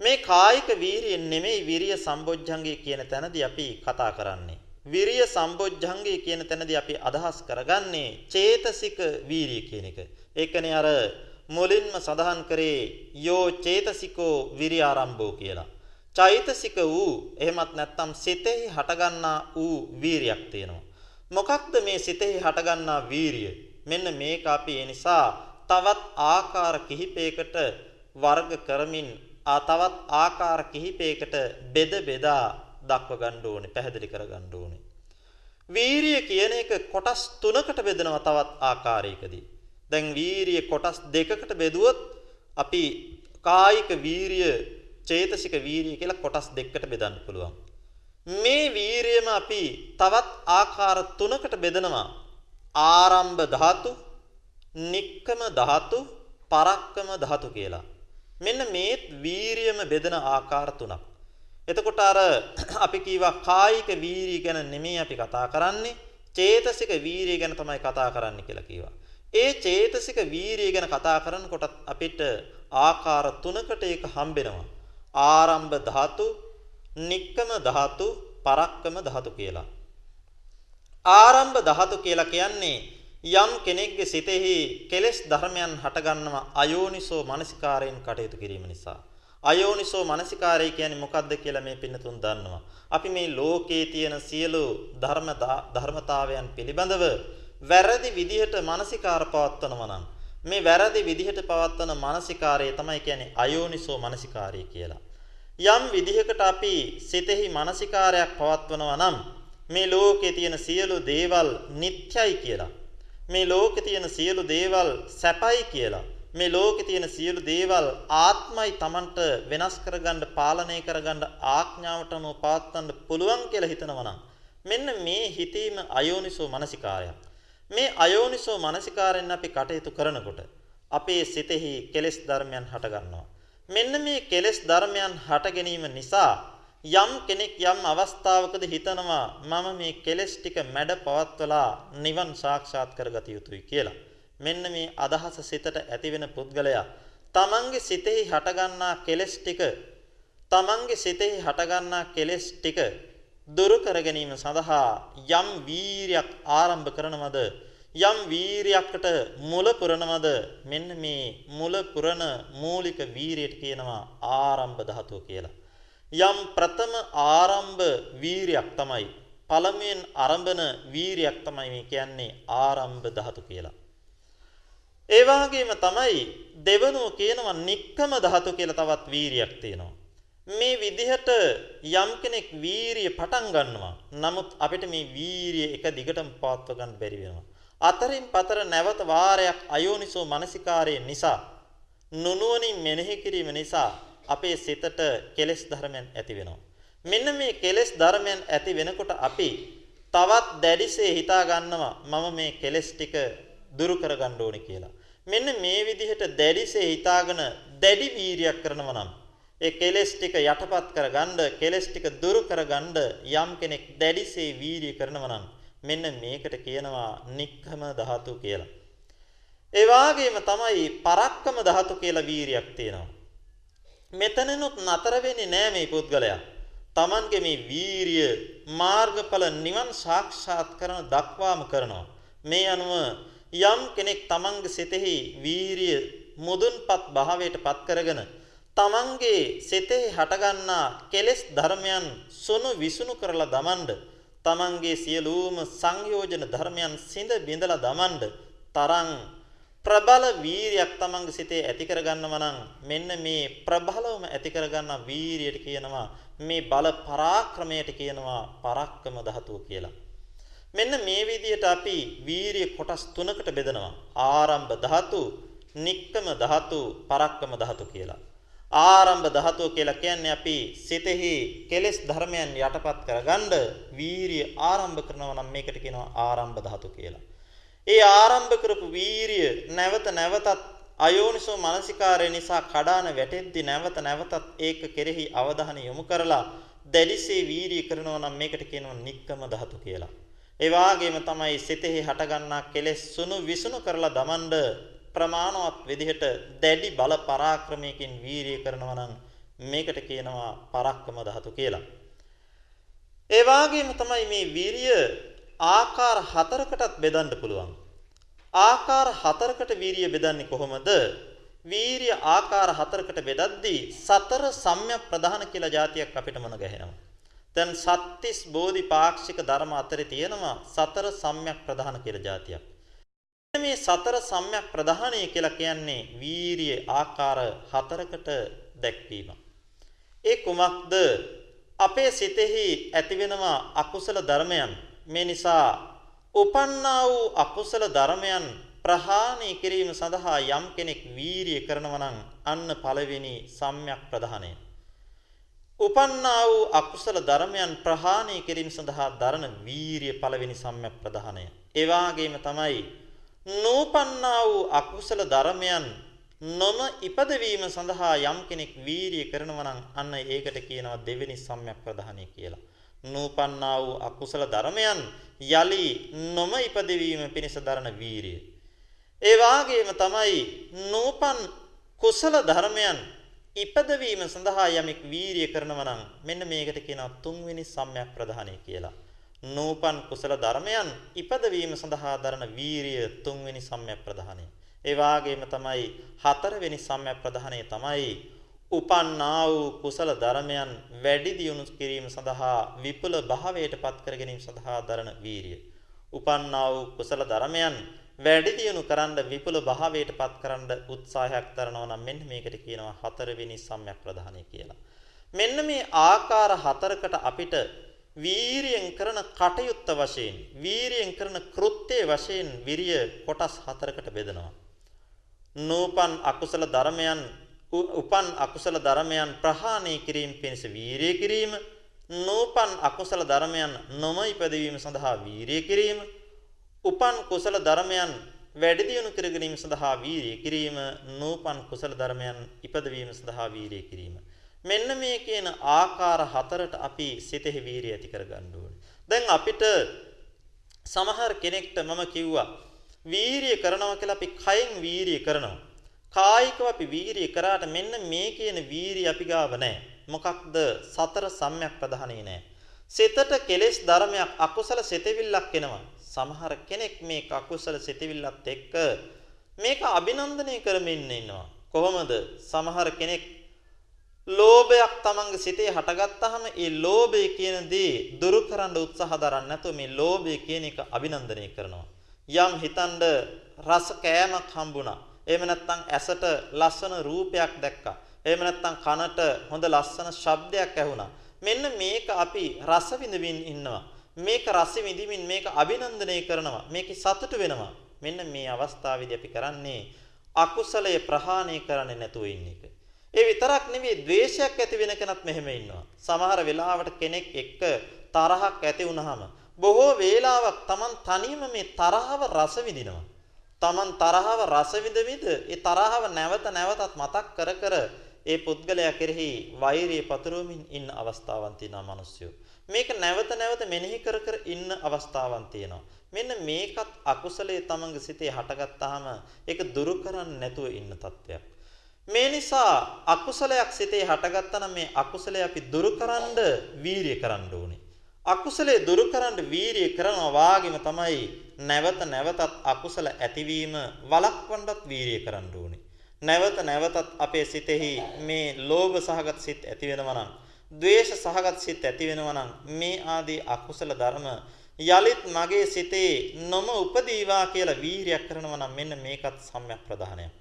මේ කායික වීරිය නෙමෙයි විරිය සම්බොජ්ජංගය කියන තැනදී අපි කතා කරන්නේ. විරිය සම්බොජ්ජංගය කියන තැනදී අපි අදහස් කරගන්නේ චේතසික වීරිය කියන එක. ඒකනේ අර මුලින්ම සඳහන් කරේ යෝ චේතසිකෝ විරිය ආරම්භෝ කියලා. චෛතසික වූ එහෙමත් නැත්නම් සිතෙහි හටගන්නා වූ වීරියක් තියෙනවා. මොකක්ද මේ සිතෙහි හටගන්නා වීරිය? මෙන්න මේක අපි ඒ නිසා තවත් ආකාර කිහිපයකට වර්ග කරමින් ආ තවත් ආකාර කිහිපයකට බෙද බෙදා දක්ව ගන්න ඕනේ පැහැදිලි කර ගන්න ඕනේ. වීරිය කියන එක කොටස් තුනකට බෙදනවා තවත් ආකාරයකදී. දැන් වීරිය කොටස් දෙකකට බෙදුවොත් අපි කායික වීරිය චේතසික වීරිය කියලා කොටස් දෙකකට බෙදන්න පුළුවන්. මේ වීරියම අපි තවත් ආකාර තුනකට බෙදනවා. ආරම්භ ධාතු, නික්කම ධාතු, පරක්කම ධාතු කියලා. මෙන්න මේ වීරියම බෙදෙන ආකාර තුනක්. එතකොට අර අපි කීවා කායික වීරිය ගැන නෙමෙයි අපි කතා කරන්නේ චේතසික වීරිය ගැන තමයි කතා කරන්න කියලා කීවා. ඒ චේතසික වීරිය ගැන කතා කරනකොට අපිට ආකාර තුනකට ඒක හම්බෙනවා. ආරම්භ ධාතු, නික්කම ධාතු, පරක්කම ධාතු කියලා. ආරම්භ ධාතු කියලා කියන්නේ යම් කෙනෙක්ගේ සිතෙහි කෙලෙස් ධර්මයන් හටගන්නවා අයෝනිසෝ මනසිකාරයෙන් කටයුතු කිරීම නිසා. අයෝනිසෝ මනසිකාරය කියන්නේ මොකක්ද කියලා මේ පින්නතුන් දන්නවා. අපි මේ ලෝකයේ තියෙන සියලු ධර්ම ධර්මතාවයන් පිළිබඳව වැරදි විදිහට මනසිකාර පවත්වනවා නම් මේ වැරදි විදිහට පවත්වන මනසිකාරය තමයි කියන්නේ අයෝනිසෝ මනසිකාරය කියලා. යම් විදිහකට අපි සිතෙහි මනසිකාරයක් පවත්වනවා නම් මේ ලෝකයේ තියෙන සියලු දේවල් නිට්ටයයි කියලා මේ ලෝකේ තියෙන සියලු දේවල් සැපයි කියලා. මේ ලෝකේ තියෙන සියලු දේවල් ආත්මයි Tamanට වෙනස් කරගන්න පාලනය කරගන්න ආඥාවට අනුව පවත්වන්න පුළුවන් කියලා හිතනවා නම් මෙන්න මේ හිතීම අයෝනිසෝ මනසිකාරයක්. මේ අයෝනිසෝ මනසිකාරයෙන් අපි කටයුතු කරනකොට අපේ සිතෙහි කෙලෙස් ධර්මයන් හට ගන්නවා. මෙන්න මේ කෙලෙස් ධර්මයන් හට ගැනීම නිසා යම් කෙනෙක් යම් අවස්ථාවකද හිතනවා මම මේ කෙලෙස් ටික මැඩ පවත්වලා නිවන් සාක්ෂාත් කරගත යුතුයි කියලා. මෙන්න මේ අදහස සිතට ඇතිවෙන පුද්ගලයා තමන්ගේ සිතෙහි හටගන්නා කෙලෙස් ටික තමන්ගේ සිතෙහි හටගන්නා කෙලෙස් ටික දුරු කර ගැනීම සඳහා යම් වීරියක් ආරම්භ කරනවද යම් වීරියකට මුල පුරනවද මෙන්න මේ මුල පුරන මූලික වීරියට කියනවා ආරම්භ ධාතුව කියලා. යම් ප්‍රථම ආරම්භ වීරියක් තමයි පළමුවෙන් ආරම්භන වීරියක් තමයි මේ කියන්නේ ආරම්භ ධාතු කියලා. ඒ වගේම තමයි දෙවනුව කියනවා නික්කම ධාතු කියලා තවත් වීරියක් තියෙනවා. මේ විදිහට යම් කෙනෙක් වීරිය පටන් ගන්නවා. නමුත් අපිට මේ වීරිය එක දිගටම පවත්ව ගන්න බැරි වෙනවා. අතරින් පතර නැවත වාරයක් අයෝනිසෝ මනසිකාරය නිසා නුනුවණින් මෙනෙහි කිරීම නිසා අපේ සිතට කෙලෙස් ධර්මයන් ඇති වෙනවා. මෙන්න මේ කෙලෙස් ධර්මයන් ඇති වෙනකොට අපි තවත් දැඩිසේ හිතා ගන්නවා මම මේ කෙලෙස් ටික දුරු කරගන්න ඕනේ කියලා. මෙන්න මේ විදිහට දැඩිසේ හිතාගෙන දැඩි වීරියක් කරනවා නම් ඒ කෙලෙස් ටික යටපත් කරගන්න කෙලෙස් ටික දුරු කරගන්න යම් කෙනෙක් දැඩිසේ වීරිය කරනවා නම් මෙන්න මේකට කියනවා නික්කම ධාතු කියලා. ඒ වාගේම තමයි පරක්කම ධාතු කියලා වීරියක් තියෙනවා. මෙතනනොත් නතර වෙන්නේ නෑ මේ පුද්ගලයා. Tamange මේ වීරිය මාර්ගඵල නිවන් සාක්ෂාත් කරන දක්වාම කරනවා. මේ අනුව යම් කෙනෙක් Tamange සිතෙහි වීරිය මුදුන්පත් භාවයට පත් කරගෙන Tamange සිතෙහි හටගන්නා කෙලෙස් ධර්මයන් සොනු විසුණු කරලා දමන්න Tamange සියලුම සංයෝජන ධර්මයන් සිඳ බිඳලා දමන්න තරම් ප්‍රබල වීරියක් තමන්ගේ සිතේ ඇති කරගන්නවා නම් මෙන්න මේ ප්‍රබලවම ඇති කරගන්න වීරියට කියනවා මේ බල පරාක්‍රමයට කියනවා පරක්කම ධාතුව කියලා. මෙන්න මේ විදිහට අපි වීරිය කොටස් තුනකට බෙදනවා. ආරම්භ ධාතු, නික්කම ධාතු, පරක්කම ධාතු කියලා. ආරම්භ ධාතුව කියලා කියන්නේ අපි සිතෙහි කෙලෙස් ධර්මයන් යටපත් කරගන්න වීරිය ආරම්භ කරනවා නම් මේකට කියනවා ආරම්භ ධාතු කියලා. ඒ ආරම්භ කරපු වීරිය නැවත නැවතත් අයෝනිසෝ මානසිකාරය නිසා කඩාන වැටෙද්දි නැවත නැවතත් ඒක කෙරෙහි අවධානය යොමු කරලා දැඩිසේ වීරිය කරනවා නම් මේකට කියනවා නික්කම ධාතු කියලා. ඒ වාගේම තමයි සිතෙහි හටගන්නා කෙලෙස් සුණු විසුණු කරලා දමන්න ප්‍රමාණවත් විදිහට දැඩි බල පරාක්‍රමයකින් වීරිය කරනවා නම් මේකට කියනවා පරක්කම ධාතු කියලා. ඒ වාගේම තමයි මේ වීරිය ආකාර හතරකටත් බෙදන්න පුළුවන්. ආකාර හතරකට වීරිය බෙදන්නේ කොහොමද? වීරිය ආකාර හතරකට බෙදද්දී සතර සම්‍යක් ප්‍රධාන කියලා જાතියක් අපිට මොන ගැහෙනවා. දැන් සත්‍තිස් බෝධිපාක්ෂික ධර්ම අතරේ තියෙනවා සතර සම්‍යක් ප්‍රධාන කියලා જાතියක්. මේ සතර සම්‍යක් ප්‍රධානය කියලා කියන්නේ වීරිය ආකාර හතරකට දැක්වීම. ඒ කුමක්ද? අපේ සිතෙහි ඇතිවෙනවා අකුසල ධර්මයන්. මේ නිසා උපන්නා වූ අකුසල ධර්මයන් ප්‍රහාණය කිරීම සඳහා යම් කෙනෙක් වීරිය කරනවා නම් අන්න පළවෙනි සම්‍යක් ප්‍රධානය. උපන්නා වූ අකුසල ධර්මයන් ප්‍රහාණය කිරීම සඳහා දරන වීරිය පළවෙනි සම්‍යක් ප්‍රධානය. ඒ වාගේම තමයි නූපන්නා වූ අකුසල ධර්මයන් නොම ඉපදවීම සඳහා යම් කෙනෙක් වීරිය කරනවා නම් අන්න ඒකට කියනවා දෙවෙනි සම්‍යක් ප්‍රධානය කියලා. නූපන්නා වූ අකුසල ධර්මයන් යලි නොම ඉපදවීම පිණිස දරන වීරිය. ඒ වාගේම තමයි නූපන් කුසල ධර්මයන් ඉපදවීම සඳහා යමෙක් වීරිය කරනවා නම් මෙන්න මේකට කියනවා තුන්වෙනි සම්‍යක් ප්‍රධානය කියලා. නූපන් කුසල ධර්මයන් ඉපදවීම සඳහා දරන වීරිය තුන්වෙනි සම්‍යක් ප්‍රධානය. ඒ වාගේම තමයි හතරවෙනි සම්‍යක් ප්‍රධානය තමයි උපන්නා වූ කුසල ධර්මයන් වැඩි දියුණු කිරීම සඳහා විපුල භාවයට පත් කර ගැනීම සඳහා දරන වීරිය. උපන්නා වූ කුසල ධර්මයන් වැඩි දියුණු කරන්න විපුල භාවයට පත් කරන්න උත්සාහයක් කරනවා නම් මෙන්න මේකට කියනවා හතරවෙනි සම්‍යක් ප්‍රධානය කියලා. මෙන්න මේ ආකාර හතරකට අපිට වීරියෙන් කරන කටයුත්ත වශයෙන් වීරියෙන් කරන කෘත්‍යයේ වශයෙන් විරිය කොටස් හතරකට බෙදනවා. නූපන් අකුසල ධර්මයන් උපන් අකුසල ධර්මයන් ප්‍රහාණය කිරීම පිණිස වීරිය කිරීම නූපන් අකුසල ධර්මයන් නොම ඉපදවීම සඳහා වීරිය කිරීම උපන් කුසල ධර්මයන් වැඩි දියුණු කර ගැනීම සඳහා වීරිය කිරීම නූපන් කුසල ධර්මයන් ඉපදවීම සඳහා වීරිය කිරීම මෙන්න මේ කියන ආකාර හතරට අපි සිතෙහි වීරිය ඇති කරගන්න ඕනේ. දැන් අපිට සමහර කෙනෙක්ට මම කිව්වා වීරිය කරනවා කියලා අපි කයෙන් වීරිය කරනවා. කායිකව අපි වීරිය කරාට මෙන්න මේ කියන වීරිය අපි ගාව නැහැ. මොකක්ද? සතර සම්‍යක් ප්‍රධානේ නැහැ. සිතට කෙලෙස් ධර්මයක් අකුසල සිතවිල්ලක් එනවා. සමහර කෙනෙක් මේ අකුසල සිතවිල්ලත් එක්ක මේක අභිනන්දනය කරමින් ඉන්නවා. කොහොමද? සමහර කෙනෙක් ලෝභයක් තමන්ගේ සිතේ හටගත්තාම ඒ ලෝභය කියන දේ දුරු කරන්න උත්සාහ දරන්නේ නැතුව මේ ලෝභය කියන එක අභිනන්දනය කරනවා. යම් හිතනද රස කෑමක් හම්බුණා. එහෙම නැත්නම් ඇසට ලස්සන රූපයක් දැක්කා. එහෙම නැත්නම් කනට හොඳ ලස්සන ශබ්දයක් ඇහුණා. මෙන්න මේක අපි රස විඳින්න ඉන්නවා. මේක රස විඳින්මින් මේක අභිනන්දනය කරනවා. මේකේ සතුට වෙනවා. මෙන්න මේ අවස්ථාවේදී අපි කරන්නේ අකුසලයේ ප්‍රහාණය කරන්නේ නැතුව ඉන්න එක. ඒ විතරක් නෙවෙයි ද්වේෂයක් ඇති වෙන කෙනත් මෙහෙම ඉන්නවා. සමහර වෙලාවට කෙනෙක් එක්ක තරහක් ඇති වුනහම බොහෝ වේලාවක් Taman තනියම මේ තරහව රස විඳිනවා. Taman තරහව රස විඳ විඳ ඒ තරහව නැවත නැවතත් මතක් කර කර ඒ පුද්ගලයා කෙරෙහි වෛරය පතුරවමින් ඉන්න අවස්ථාවන් තියෙනවා මිනිස්සු. මේක නැවත නැවත මෙනෙහි කර කර ඉන්න අවස්ථාවන් තියෙනවා. මෙන්න මේකත් අකුසලයේ තමන්ගේ සිතේ හටගත්තාම ඒක දුරු කරන්නේ නැතුව ඉන්න තත්ත්වයක්. මේ නිසා අකුසලයක් සිතේ හටගත්තා නම් මේ අකුසලය අපි දුරු කරන්න වීරිය කරන්න ඕනේ. අකුසලයේ දුරු කරන්න වීරිය කරනවා වාගේම තමයි නැවත නැවතත් අකුසල ඇතිවීම වළක්වන්නත් වීරිය කරන්න ඕනේ. නැවත නැවතත් අපේ සිතෙහි මේ ලෝභ සහගත සිත් ඇති වෙනවා නම්, ද්වේෂ සහගත සිත් ඇති වෙනවා නම් මේ ආදී අකුසල ධර්ම යලිත් මගේ සිතේ නොම උපදීවා කියලා වීරියක් කරනවා නම් මෙන්න මේකත් සම්‍යක් ප්‍රධානයක්.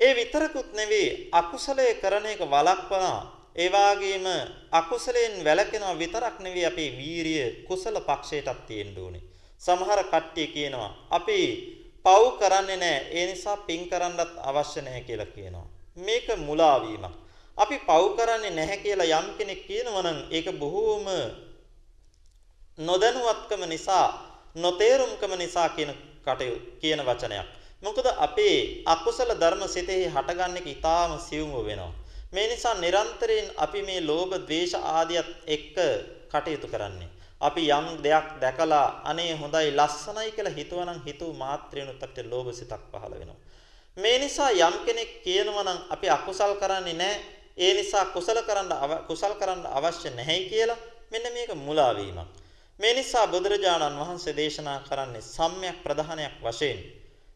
ඒ විතරකුත් නෙවෙයි අකුසලයේ කරන එක වළක්වනවා. ඒ වගේම අකුසලයෙන් වැළකෙනවා විතරක් නෙවෙයි අපේ වීරිය කුසල පක්ෂයටත් තියෙන්න ඕනේ. සමහර කට්ටිය කියනවා අපි පව් කරන්නේ නැහැ ඒ නිසා පින් කරන්නත් අවශ්‍ය නැහැ කියලා කියනවා. මේක මුලා අපි පව් කරන්නේ නැහැ කියලා යම් කෙනෙක් කියනවා නම් ඒක බොහෝම නොදැනුවත්කම නිසා නොතේරුම්කම නිසා කියන කටයු කියන වචනයක්. මොකද අපේ අකුසල ධර්ම සිතෙහි හටගන්නේ ඊටාම සියුම්ව වෙනවා. මේ නිසා නිරන්තරයෙන් අපි මේ ලෝභ, ද්වේෂ ආදියත් එක්ක කටයුතු කරන්නේ. අපි යම් දෙයක් දැකලා අනේ හොඳයි ලස්සනයි කියලා හිතුවනම් හිතුව මාත්‍රිනුත් අපිට ලෝභ සිතක් පහළ වෙනවා. මේ නිසා යම් කෙනෙක් කියනවා නම් අපි අකුසල් කරන්නේ නැහැ. ඒ නිසා කුසල කරන්න කුසල් කරන්න අවශ්‍ය නැහැයි කියලා මෙන්න මේක මුලා මේ නිසා බුදුරජාණන් වහන්සේ දේශනා කරන්නේ සම්‍යක් ප්‍රධානයක් වශයෙන්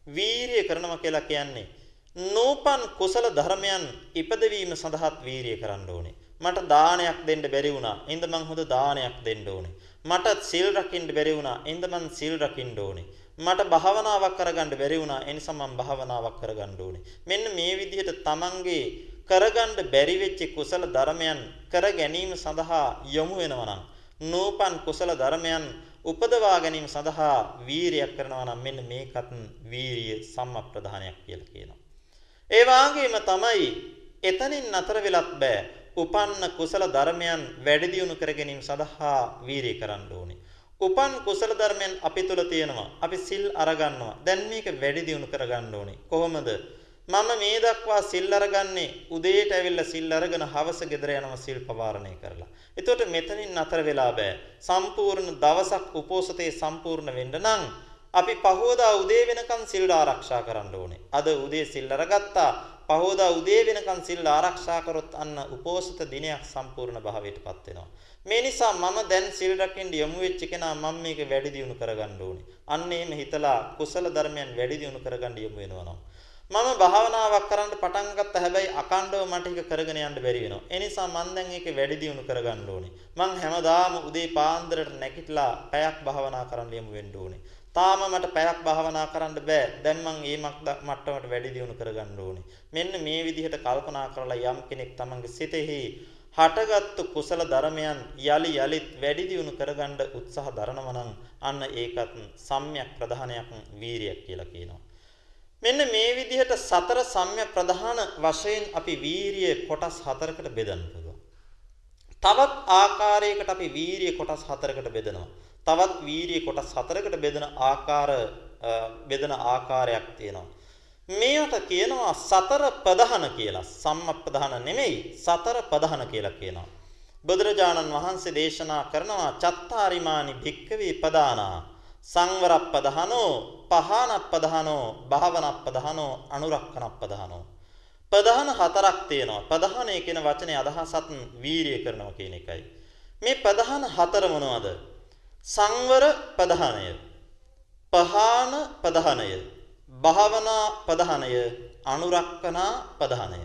වීරිය කරනවා කියලා කියන්නේ නූපන් කුසල ධර්මයන් ඉපදවීම සඳහාත් වීරිය කරන්න ඕනේ. මට දානයක් දෙන්න බැරි වුණා. ඉඳ මං හොඳ දානයක් දෙන්න ඕනේ. මට සිල් රකින්න බැරි වුණා. ඉඳ මං සිල් රකින්න ඕනේ. මට භාවනාවක් කරගන්න බැරි වුණා. ඒ නිසා මං භාවනාවක් කරගන්න ඕනේ. මෙන්න මේ විදිහට තමන්ගේ කරගන්න බැරි වෙච්ච කුසල ධර්මයන් කර ගැනීම සඳහා යොමු වෙනවා නම් නූපන් කුසල ධර්මයන් උපදවා ගැනීම සඳහා වීරියක් කරනවා නම් මෙන්න මේකත් වීරිය සම්මප්‍රධානයක් කියලා කියනවා. ඒ වාගේම තමයි එතනින් නතර වෙලත් බෑ. උපන්න කුසල ධර්මයන් වැඩි දියුණු කර ගැනීම සඳහා වීරිය කරන්න ඕනේ. උපන් කුසල ධර්මයන් අපි තුල තියෙනවා. අපි සිල් අරගන්නවා. දැන් මේක වැඩි දියුණු කරගන්න ඕනේ. කොහොමද? මම මේ දක්වා සිල් අරගන්නේ උදේට ඇවිල්ලා සිල් අරගෙන හවස ගෙදර යනවා සිල් පවාරණය කරලා. එතකොට මෙතනින් නතර වෙලා බෑ. සම්පූර්ණ දවසක් උපෝසතේ සම්පූර්ණ වෙන්න නම් අපි පහෝදා උදේ වෙනකන් සිල් ආරක්ෂා කරන්න ඕනේ. අද උදේ සිල් අරගත්තා. පහෝදා උදේ වෙනකන් සිල් ආරක්ෂා කරොත් අන්න උපෝසත දිනයක් සම්පූර්ණ භාවයටපත් වෙනවා. මේ නිසා මම දැන් සිල් රකින්න යමු වෙච්ච කෙනා මම මේක වැඩි දියුණු කරගන්න ඕනේ. අන්න එහෙම හිතලා කුසල ධර්මයන් වැඩි දියුණු කරගන්න යමු වෙනවා. මම භාවනාවක් කරන්න පටන් ගත්තා හැබැයි අකණ්ඩව මට ඒක කරගෙන යන්න බැරි වෙනවා. ඒ නිසා මම දැන් ඒක වැඩි දියුණු කරගන්න ඕනේ. මං හැමදාම උදේ පාන්දරට නැගිටලා පැයක් භාවනා කරන්න යමු වෙන්න ඕනේ. තාම මට පැයක් භාවනා කරන්න බෑ. දැන් මං මේ මට්ටමට වැඩි දියුණු කරගන්න ඕනේ. මෙන්න මේ විදිහට කල්පනා කරලා යම් කෙනෙක් තමන්ගේ සිතෙහි හටගත්තු කුසල ධර්මයන් යලි යලිත් වැඩි දියුණු කරගන්න උත්සාහ දරනවා නම් අන්න ඒකත් සම්‍යක් ප්‍රධානයක් වීරියක් කියලා කියනවා. මෙන්න මේ විදිහට සතර සම්‍ය ප්‍රධාන වශයෙන් අපි වීරිය කොටස් හතරකට බෙදන්න පුළුවන්. තවත් ආකාරයකට අපි වීරිය කොටස් හතරකට බෙදනවා. තවත් වීරිය කොටස් හතරකට බෙදෙන ආකාර බෙදෙන ආකාරයක් තියෙනවා. මේවට කියනවා සතර ප්‍රධාන කියලා. සම්මප්පදාන නෙමෙයි සතර ප්‍රධාන කියලා කියනවා. බුදුරජාණන් වහන්සේ දේශනා කරනවා චත්තාරිමානි භික්කවේ පදානා සංවරප්පදහනෝ පහනප්පදහනෝ භාවනප්පදහනෝ අනුරක්කනප්පදහනෝ ප්‍රධාන හතරක් තියෙනවා ප්‍රධානය කියන වචනේ අදහසත් වීරිය කරනවා කියන එකයි මේ ප්‍රධාන හතර මොනවද සංවර ප්‍රධානය. පහන ප්‍රධානය. භාවනා ප්‍රධානය. අනුරක්කනා ප්‍රධානය.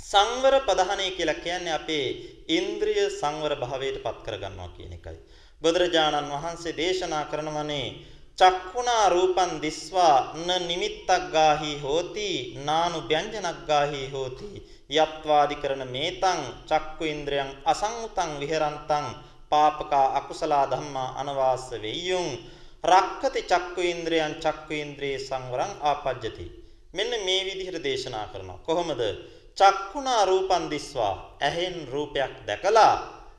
සංවර ප්‍රධානය කියලා කියන්නේ අපේ ඉන්ද්‍රිය සංවර භාවයට පත් කරගන්නවා කියන එකයි. බුදුරජාණන් වහන්සේ දේශනා කරනවනේ චක්කුණා රූපං දිස්වා න නිමිත්තක් ගාහි හෝති නානු ව්‍යංජනක් ගාහි හෝති. යත්වාදි කරන මේතං චක්කු ඉන්ද්‍රයන් අසංඋතං විහෙරන්තං පාපකා අකුසලා ධම්මා අනවාස වෙය්‍යුං රක්කති චක්කු ඉන්ද්‍රයන් චක්කු ඉන්ද්‍රිය සංවරං ආපජ්ජති මෙන්න මේ විදිහට දේශනා කරනවා කොහොමද චක්කුණා රූපං දිස්වා ඇහෙන් රූපයක් දැකලා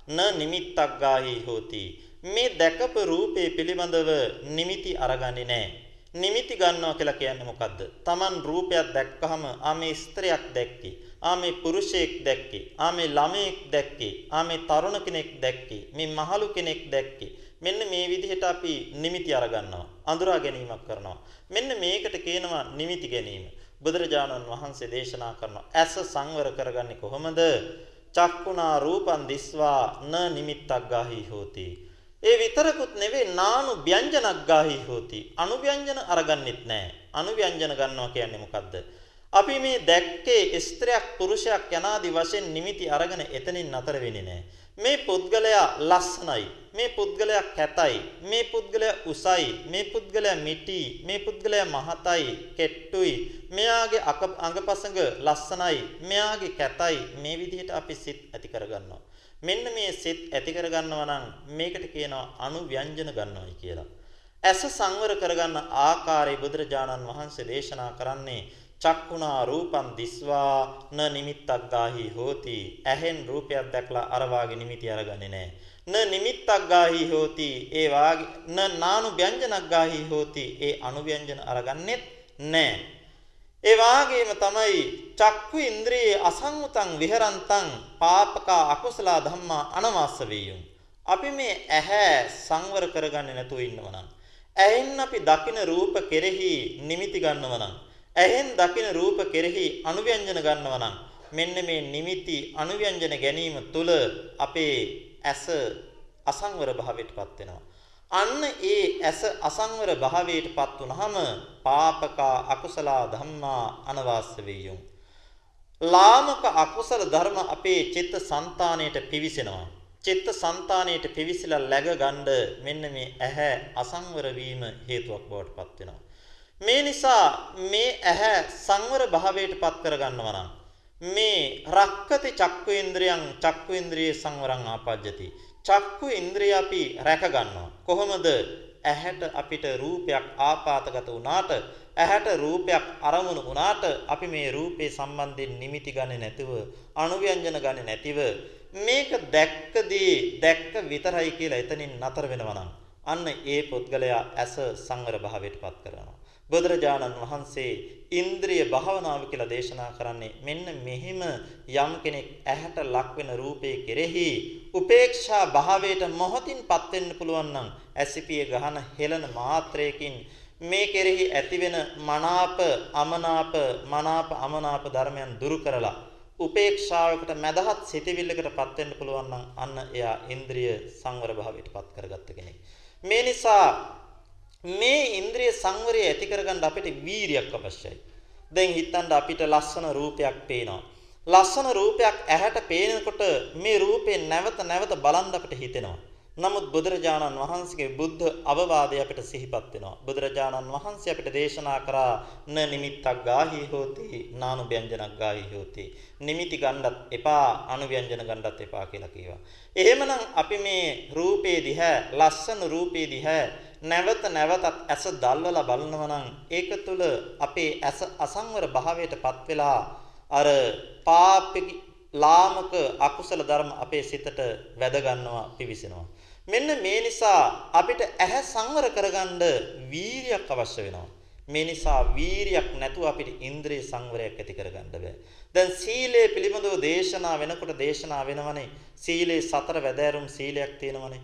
න නිමිත්තක් ගාහි හෝති මේ දැකපු රූපේ පිළිබඳව නිමිති අරගන්නේ නැහැ. නිමිති ගන්නවා කියලා කියන්නේ මොකද්ද? Taman රූපයක් දැක්කහම ආ මේ ස්ත්‍රියක් දැක්කේ. ආ මේ පුරුෂයෙක් දැක්කේ. ආ මේ ළමයෙක් දැක්කේ. ආ මේ තරුණ කෙනෙක් දැක්කේ. මේ මහලු කෙනෙක් දැක්කේ. මෙන්න මේ විදිහට අපි නිමිති අරගන්නවා. අඳුරා ගැනීමක් කරනවා. මෙන්න මේකට කියනවා නිමිති ගැනීම. බුදුරජාණන් වහන්සේ දේශනා කරනවා. ඇස සංවර කරගන්නේ කොහොමද? චක්කුණා රූපං දිස්වා න නිමිත්තක් ගාහි හෝති ඒ විතරකුත් නෙවෙයි නානු ව්‍යංජනක් ගාහි හෝති. අනුව්‍යංජන අරගන්නෙත් නැහැ. අනුව්‍යංජන ගන්නවා කියන්නේ මොකද්ද? අපි මේ දැක්කේ ස්ත්‍රයක් පුරුෂයක් යනාදි වශයෙන් නිමිති අරගෙන එතනින් නතර වෙන්නේ නැහැ. මේ පුද්ගලයා ලස්සනයි. මේ පුද්ගලයා කැතයි. මේ පුද්ගලයා උසයි. මේ පුද්ගලයා මිටි. මේ පුද්ගලයා මහතයි, කෙට්ටුයි. මෙයාගේ අඟපසඟ ලස්සනයි. මෙයාගේ කැතයි. මේ විදිහට අපි සිත් ඇති කරගන්නවා. මෙන්න මේ සිත් ඇති කරගන්නවා නම් මේකට කියනවා අනුව්‍යංජන ගන්නවයි කියලා. ඇස සංවර කරගන්න ආකාරය බුදුරජාණන් වහන්සේ දේශනා කරන්නේ චක්කුණා රූපං දිස්වා න නිමිත්තක් ගාහි හෝති. ඇහෙන් රූපයක් දැක්ලා අර වාගේ නිමිති අරගන්නේ නැහැ න නිමිත්තක් ගාහි හෝති ඒ වාගේ න නානු ව්‍යංජනක් ගාහි හෝති ඒ අනුව්‍යංජන අරගන්නෙත් නැහැ ඒ වාගේම තමයි චක්කු ඉන්ද්‍රියේ අසංගතං විහරන්තං පාපක අකුසල ධම්මා අනවාස්ස වේයුම්. අපි මේ ඇහැ සංවර කරගන්නේ නැතුව ඉන්නවනම් ඇහෙන් අපි දකින රූප කෙරෙහි නිමිති ගන්නවනම් ඇහෙන් දකින රූප කෙරෙහි අනුව්‍යංජන ගන්නවා නම් මෙන්න මේ නිමිති අනුව්‍යංජන ගැනීම තුල අපේ ඇස අසංවර භාවයටපත් වෙනවා. අන්න ඒ ඇස අසංවර භාවයටපත් වුනහම පාපක අකුසල ධම්මා අනවාස්ස වේයුම්. ලාමක අකුසල ධර්ම අපේ චිත්ත સંතාණයට පිවිසෙනවා. චිත්ත સંතාණයට පිවිසිලා läග ගන්න මෙන්න මේ ඇහැ අසංවර වීම හේතුවක් බවට පත් වෙනවා. මේ නිසා මේ ඇහැ සංවර භාවයට පත් කරගන්නවා නම් මේ රක්කති චක්කු ඉන්ද්‍රියං චක්කු ඉන්ද්‍රිය සංවරං ආපජ්ජති. චක්කු ඉන්ද්‍රිය අපි රැක ගන්නවා. කොහොමද? ඇහැට අපිට රූපයක් ආපాతගත වුණාට ඇහැට රූපයක් අරමුණු වුණාට අපි මේ රූපේ සම්බන්ධයෙන් නිමිති ගන්නේ නැතිව අනුව්‍යංජන ගන්නේ නැතිව මේක දැක්කදී දැක්ක විතරයි කියලා එතනින් නතර වෙනවා නම් අන්න ඒ පුද්ගලයා ඇස සංවර භාවයට පත් කරනවා. බුදුරජාණන් වහන්සේ ඉන්ද්‍රිය භාවනාව කියලා දේශනා කරන්නේ මෙන්න මෙහිම යම් කෙනෙක් ඇහැට ලක් වෙන රූපේ කෙරෙහි උපේක්ෂා භාවයට මොහොතින්පත් වෙන්න පුළුවන් නම් ඇසිපිය ගහන හෙළන මාත්‍රයකින් මේ කෙරෙහි ඇතිවෙන මනාප අමනාප මනාප අමනාප ධර්මයන් දුරු කරලා උපේක්ෂාවකට මැදහත් සිතවිල්ලකටපත් වෙන්න පුළුවන් නම් අන්න එයා ඉන්ද්‍රිය සංවර භාවයටපත් කරගත්ත කෙනෙක්. මේ නිසා මේ ඉන්ද්‍රිය සංවරය ඇති කරගන්න අපිට වීරියක් අවශ්‍යයි. දැන් හිතන්න අපිට ලස්සන රූපයක් පේනවා. ලස්සන රූපයක් ඇහැට පේනකොට මේ රූපේ නැවත නැවත බලන් අපිට හිතෙනවා. නමුත් බුදුරජාණන් වහන්සේගේ බුද්ධ අවවාදය අපිට සිහිපත් වෙනවා. බුදුරජාණන් වහන්සේ අපිට දේශනා කරා න නිමිත්තක් ගාහි හෝති නානු ව්‍යංජනක් ගාහි හෝති. නිමිති ගන්නත් එපා අනුව්‍යංජන ගන්නත් එපා කියලා කිව්වා. එහෙමනම් අපි මේ රූපේ දිහා ලස්සන රූපේ දිහා නැවත නැවතත් ඇස දල්වලා බලනවා නම් ඒක තුල අපේ ඇස අසංවර භාවයටපත් වෙලා අර පාපික ලාමක අකුසල ධර්ම අපේ සිතට වැද ගන්නවා පිවිසෙනවා. මෙන්න මේ නිසා අපිට ඇහැ සංවර කරගන්න වීරියක් අවශ්‍ය වෙනවා. මේ නිසා වීරියක් නැතුව අපිට ඉන්ද්‍රිය සංවරයක් ඇති කරගන්න බෑ. දැන් සීලය පිළිබඳව දේශනා වෙනකොට දේශනා වෙනවනේ. සීලේ සතර වැදෑරුම් සීලයක් තියෙනවනේ.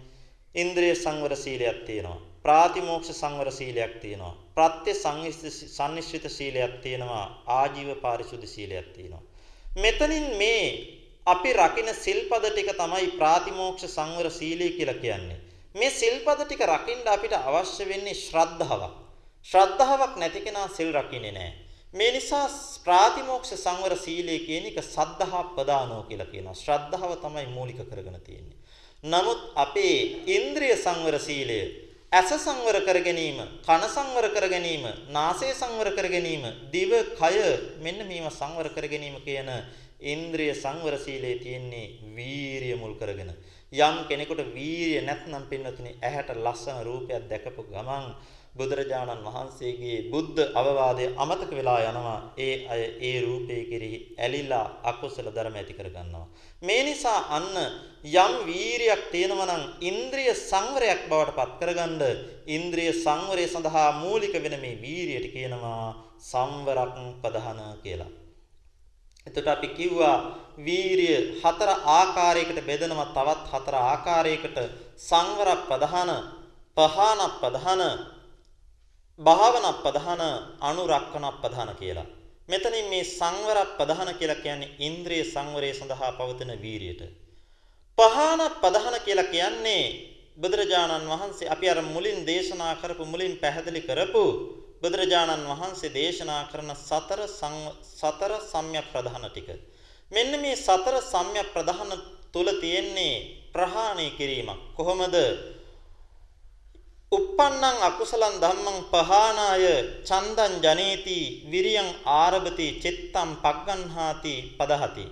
ඉන්ද්‍රිය සංවර සීලයක් තියෙනවා. ප්‍රාතිමෝක්ෂ සංවර සීලයක් තියෙනවා. ප්‍රත්‍ය සංනිශ්චිත සීලයක් තියෙනවා. ආජීව පාරිශුද්ධ සීලයක් තියෙනවා. මෙතනින් මේ අපි රකින සිල්පද ටික තමයි ප්‍රාතිමෝක්ෂ සංවර සීලය කියලා කියන්නේ. මේ සිල්පද ටික රකින්න අපිට අවශ්‍ය වෙන්නේ ශ්‍රද්ධාවක්. ශ්‍රද්ධාවක් නැති කෙනා සිල් රකින්නේ නැහැ. මේ නිසා ප්‍රාතිමෝක්ෂ සංවර සීලය කියන එක සද්ධා ප්‍රදානෝ කියලා කියනවා. ශ්‍රද්ධාව තමයි මූලික කරගෙන තියෙන්නේ. නමුත් අපේ ඉන්ද්‍රිය සංවර සීලය ඇස සංවර කර ගැනීම, කන සංවර කර ගැනීම, නාසය සංවර කර ගැනීම, දිව, කය මෙන්න මේවා සංවර කර ගැනීම කියන ඉන්ද්‍රිය සංවර සීලයේ තියෙන්නේ වීරිය මුල් කරගෙන. යම් කෙනෙකුට වීරිය නැත්නම් පින්නතුනි ඇහැට ලස්සන රූපයක් දැකපු ගමන් බුදුරජාණන් වහන්සේගේ බුද්ධ අවවාදය අමතක වෙලා යනවා. ඒ අය ඒ රූපේ කෙරෙහි ඇලිලා අකුසල ධර්ම ඇති කරගන්නවා. මේ නිසා අන්න යම් වීරියක් තියෙනවා නම් ඉන්ද්‍රිය සංවරයක් බවට පත් කරගන්න ඉන්ද්‍රිය සංවරය සඳහා මූලික වෙන මේ වීරියට කියනවා සංවරක් ප්‍රධාන කියලා. එතකොට අපි කිව්වා වීරිය හතර ආකාරයකට බෙදනවා තවත් හතර ආකාරයකට සංවර ප්‍රධාන පහන ප්‍රධාන භාවනා ප්‍රධාන අනුරක්කන ප්‍රධාන කියලා. මෙතනින් මේ සංවර ප්‍රධාන කියලා කියන්නේ ඉන්ද්‍රිය සංවරය සඳහා පවතින වීරියට. පහන ප්‍රධාන කියලා කියන්නේ බුදුරජාණන් වහන්සේ අපි අර මුලින් දේශනා කරපු මුලින් පැහැදිලි කරපු බුදුරජාණන් වහන්සේ දේශනා කරන සතර සතර සම්‍යක් ප්‍රධාන ටික. මෙන්න මේ සතර සම්‍යක් ප්‍රධාන තුල තියෙන්නේ ප්‍රහාණය කිරීමක්. කොහොමද? Uppannam akusalan dhammam pahanaය චන්දං ජනේති විරියං ආරභති චිත්තං පග්ගන්හාති පදහති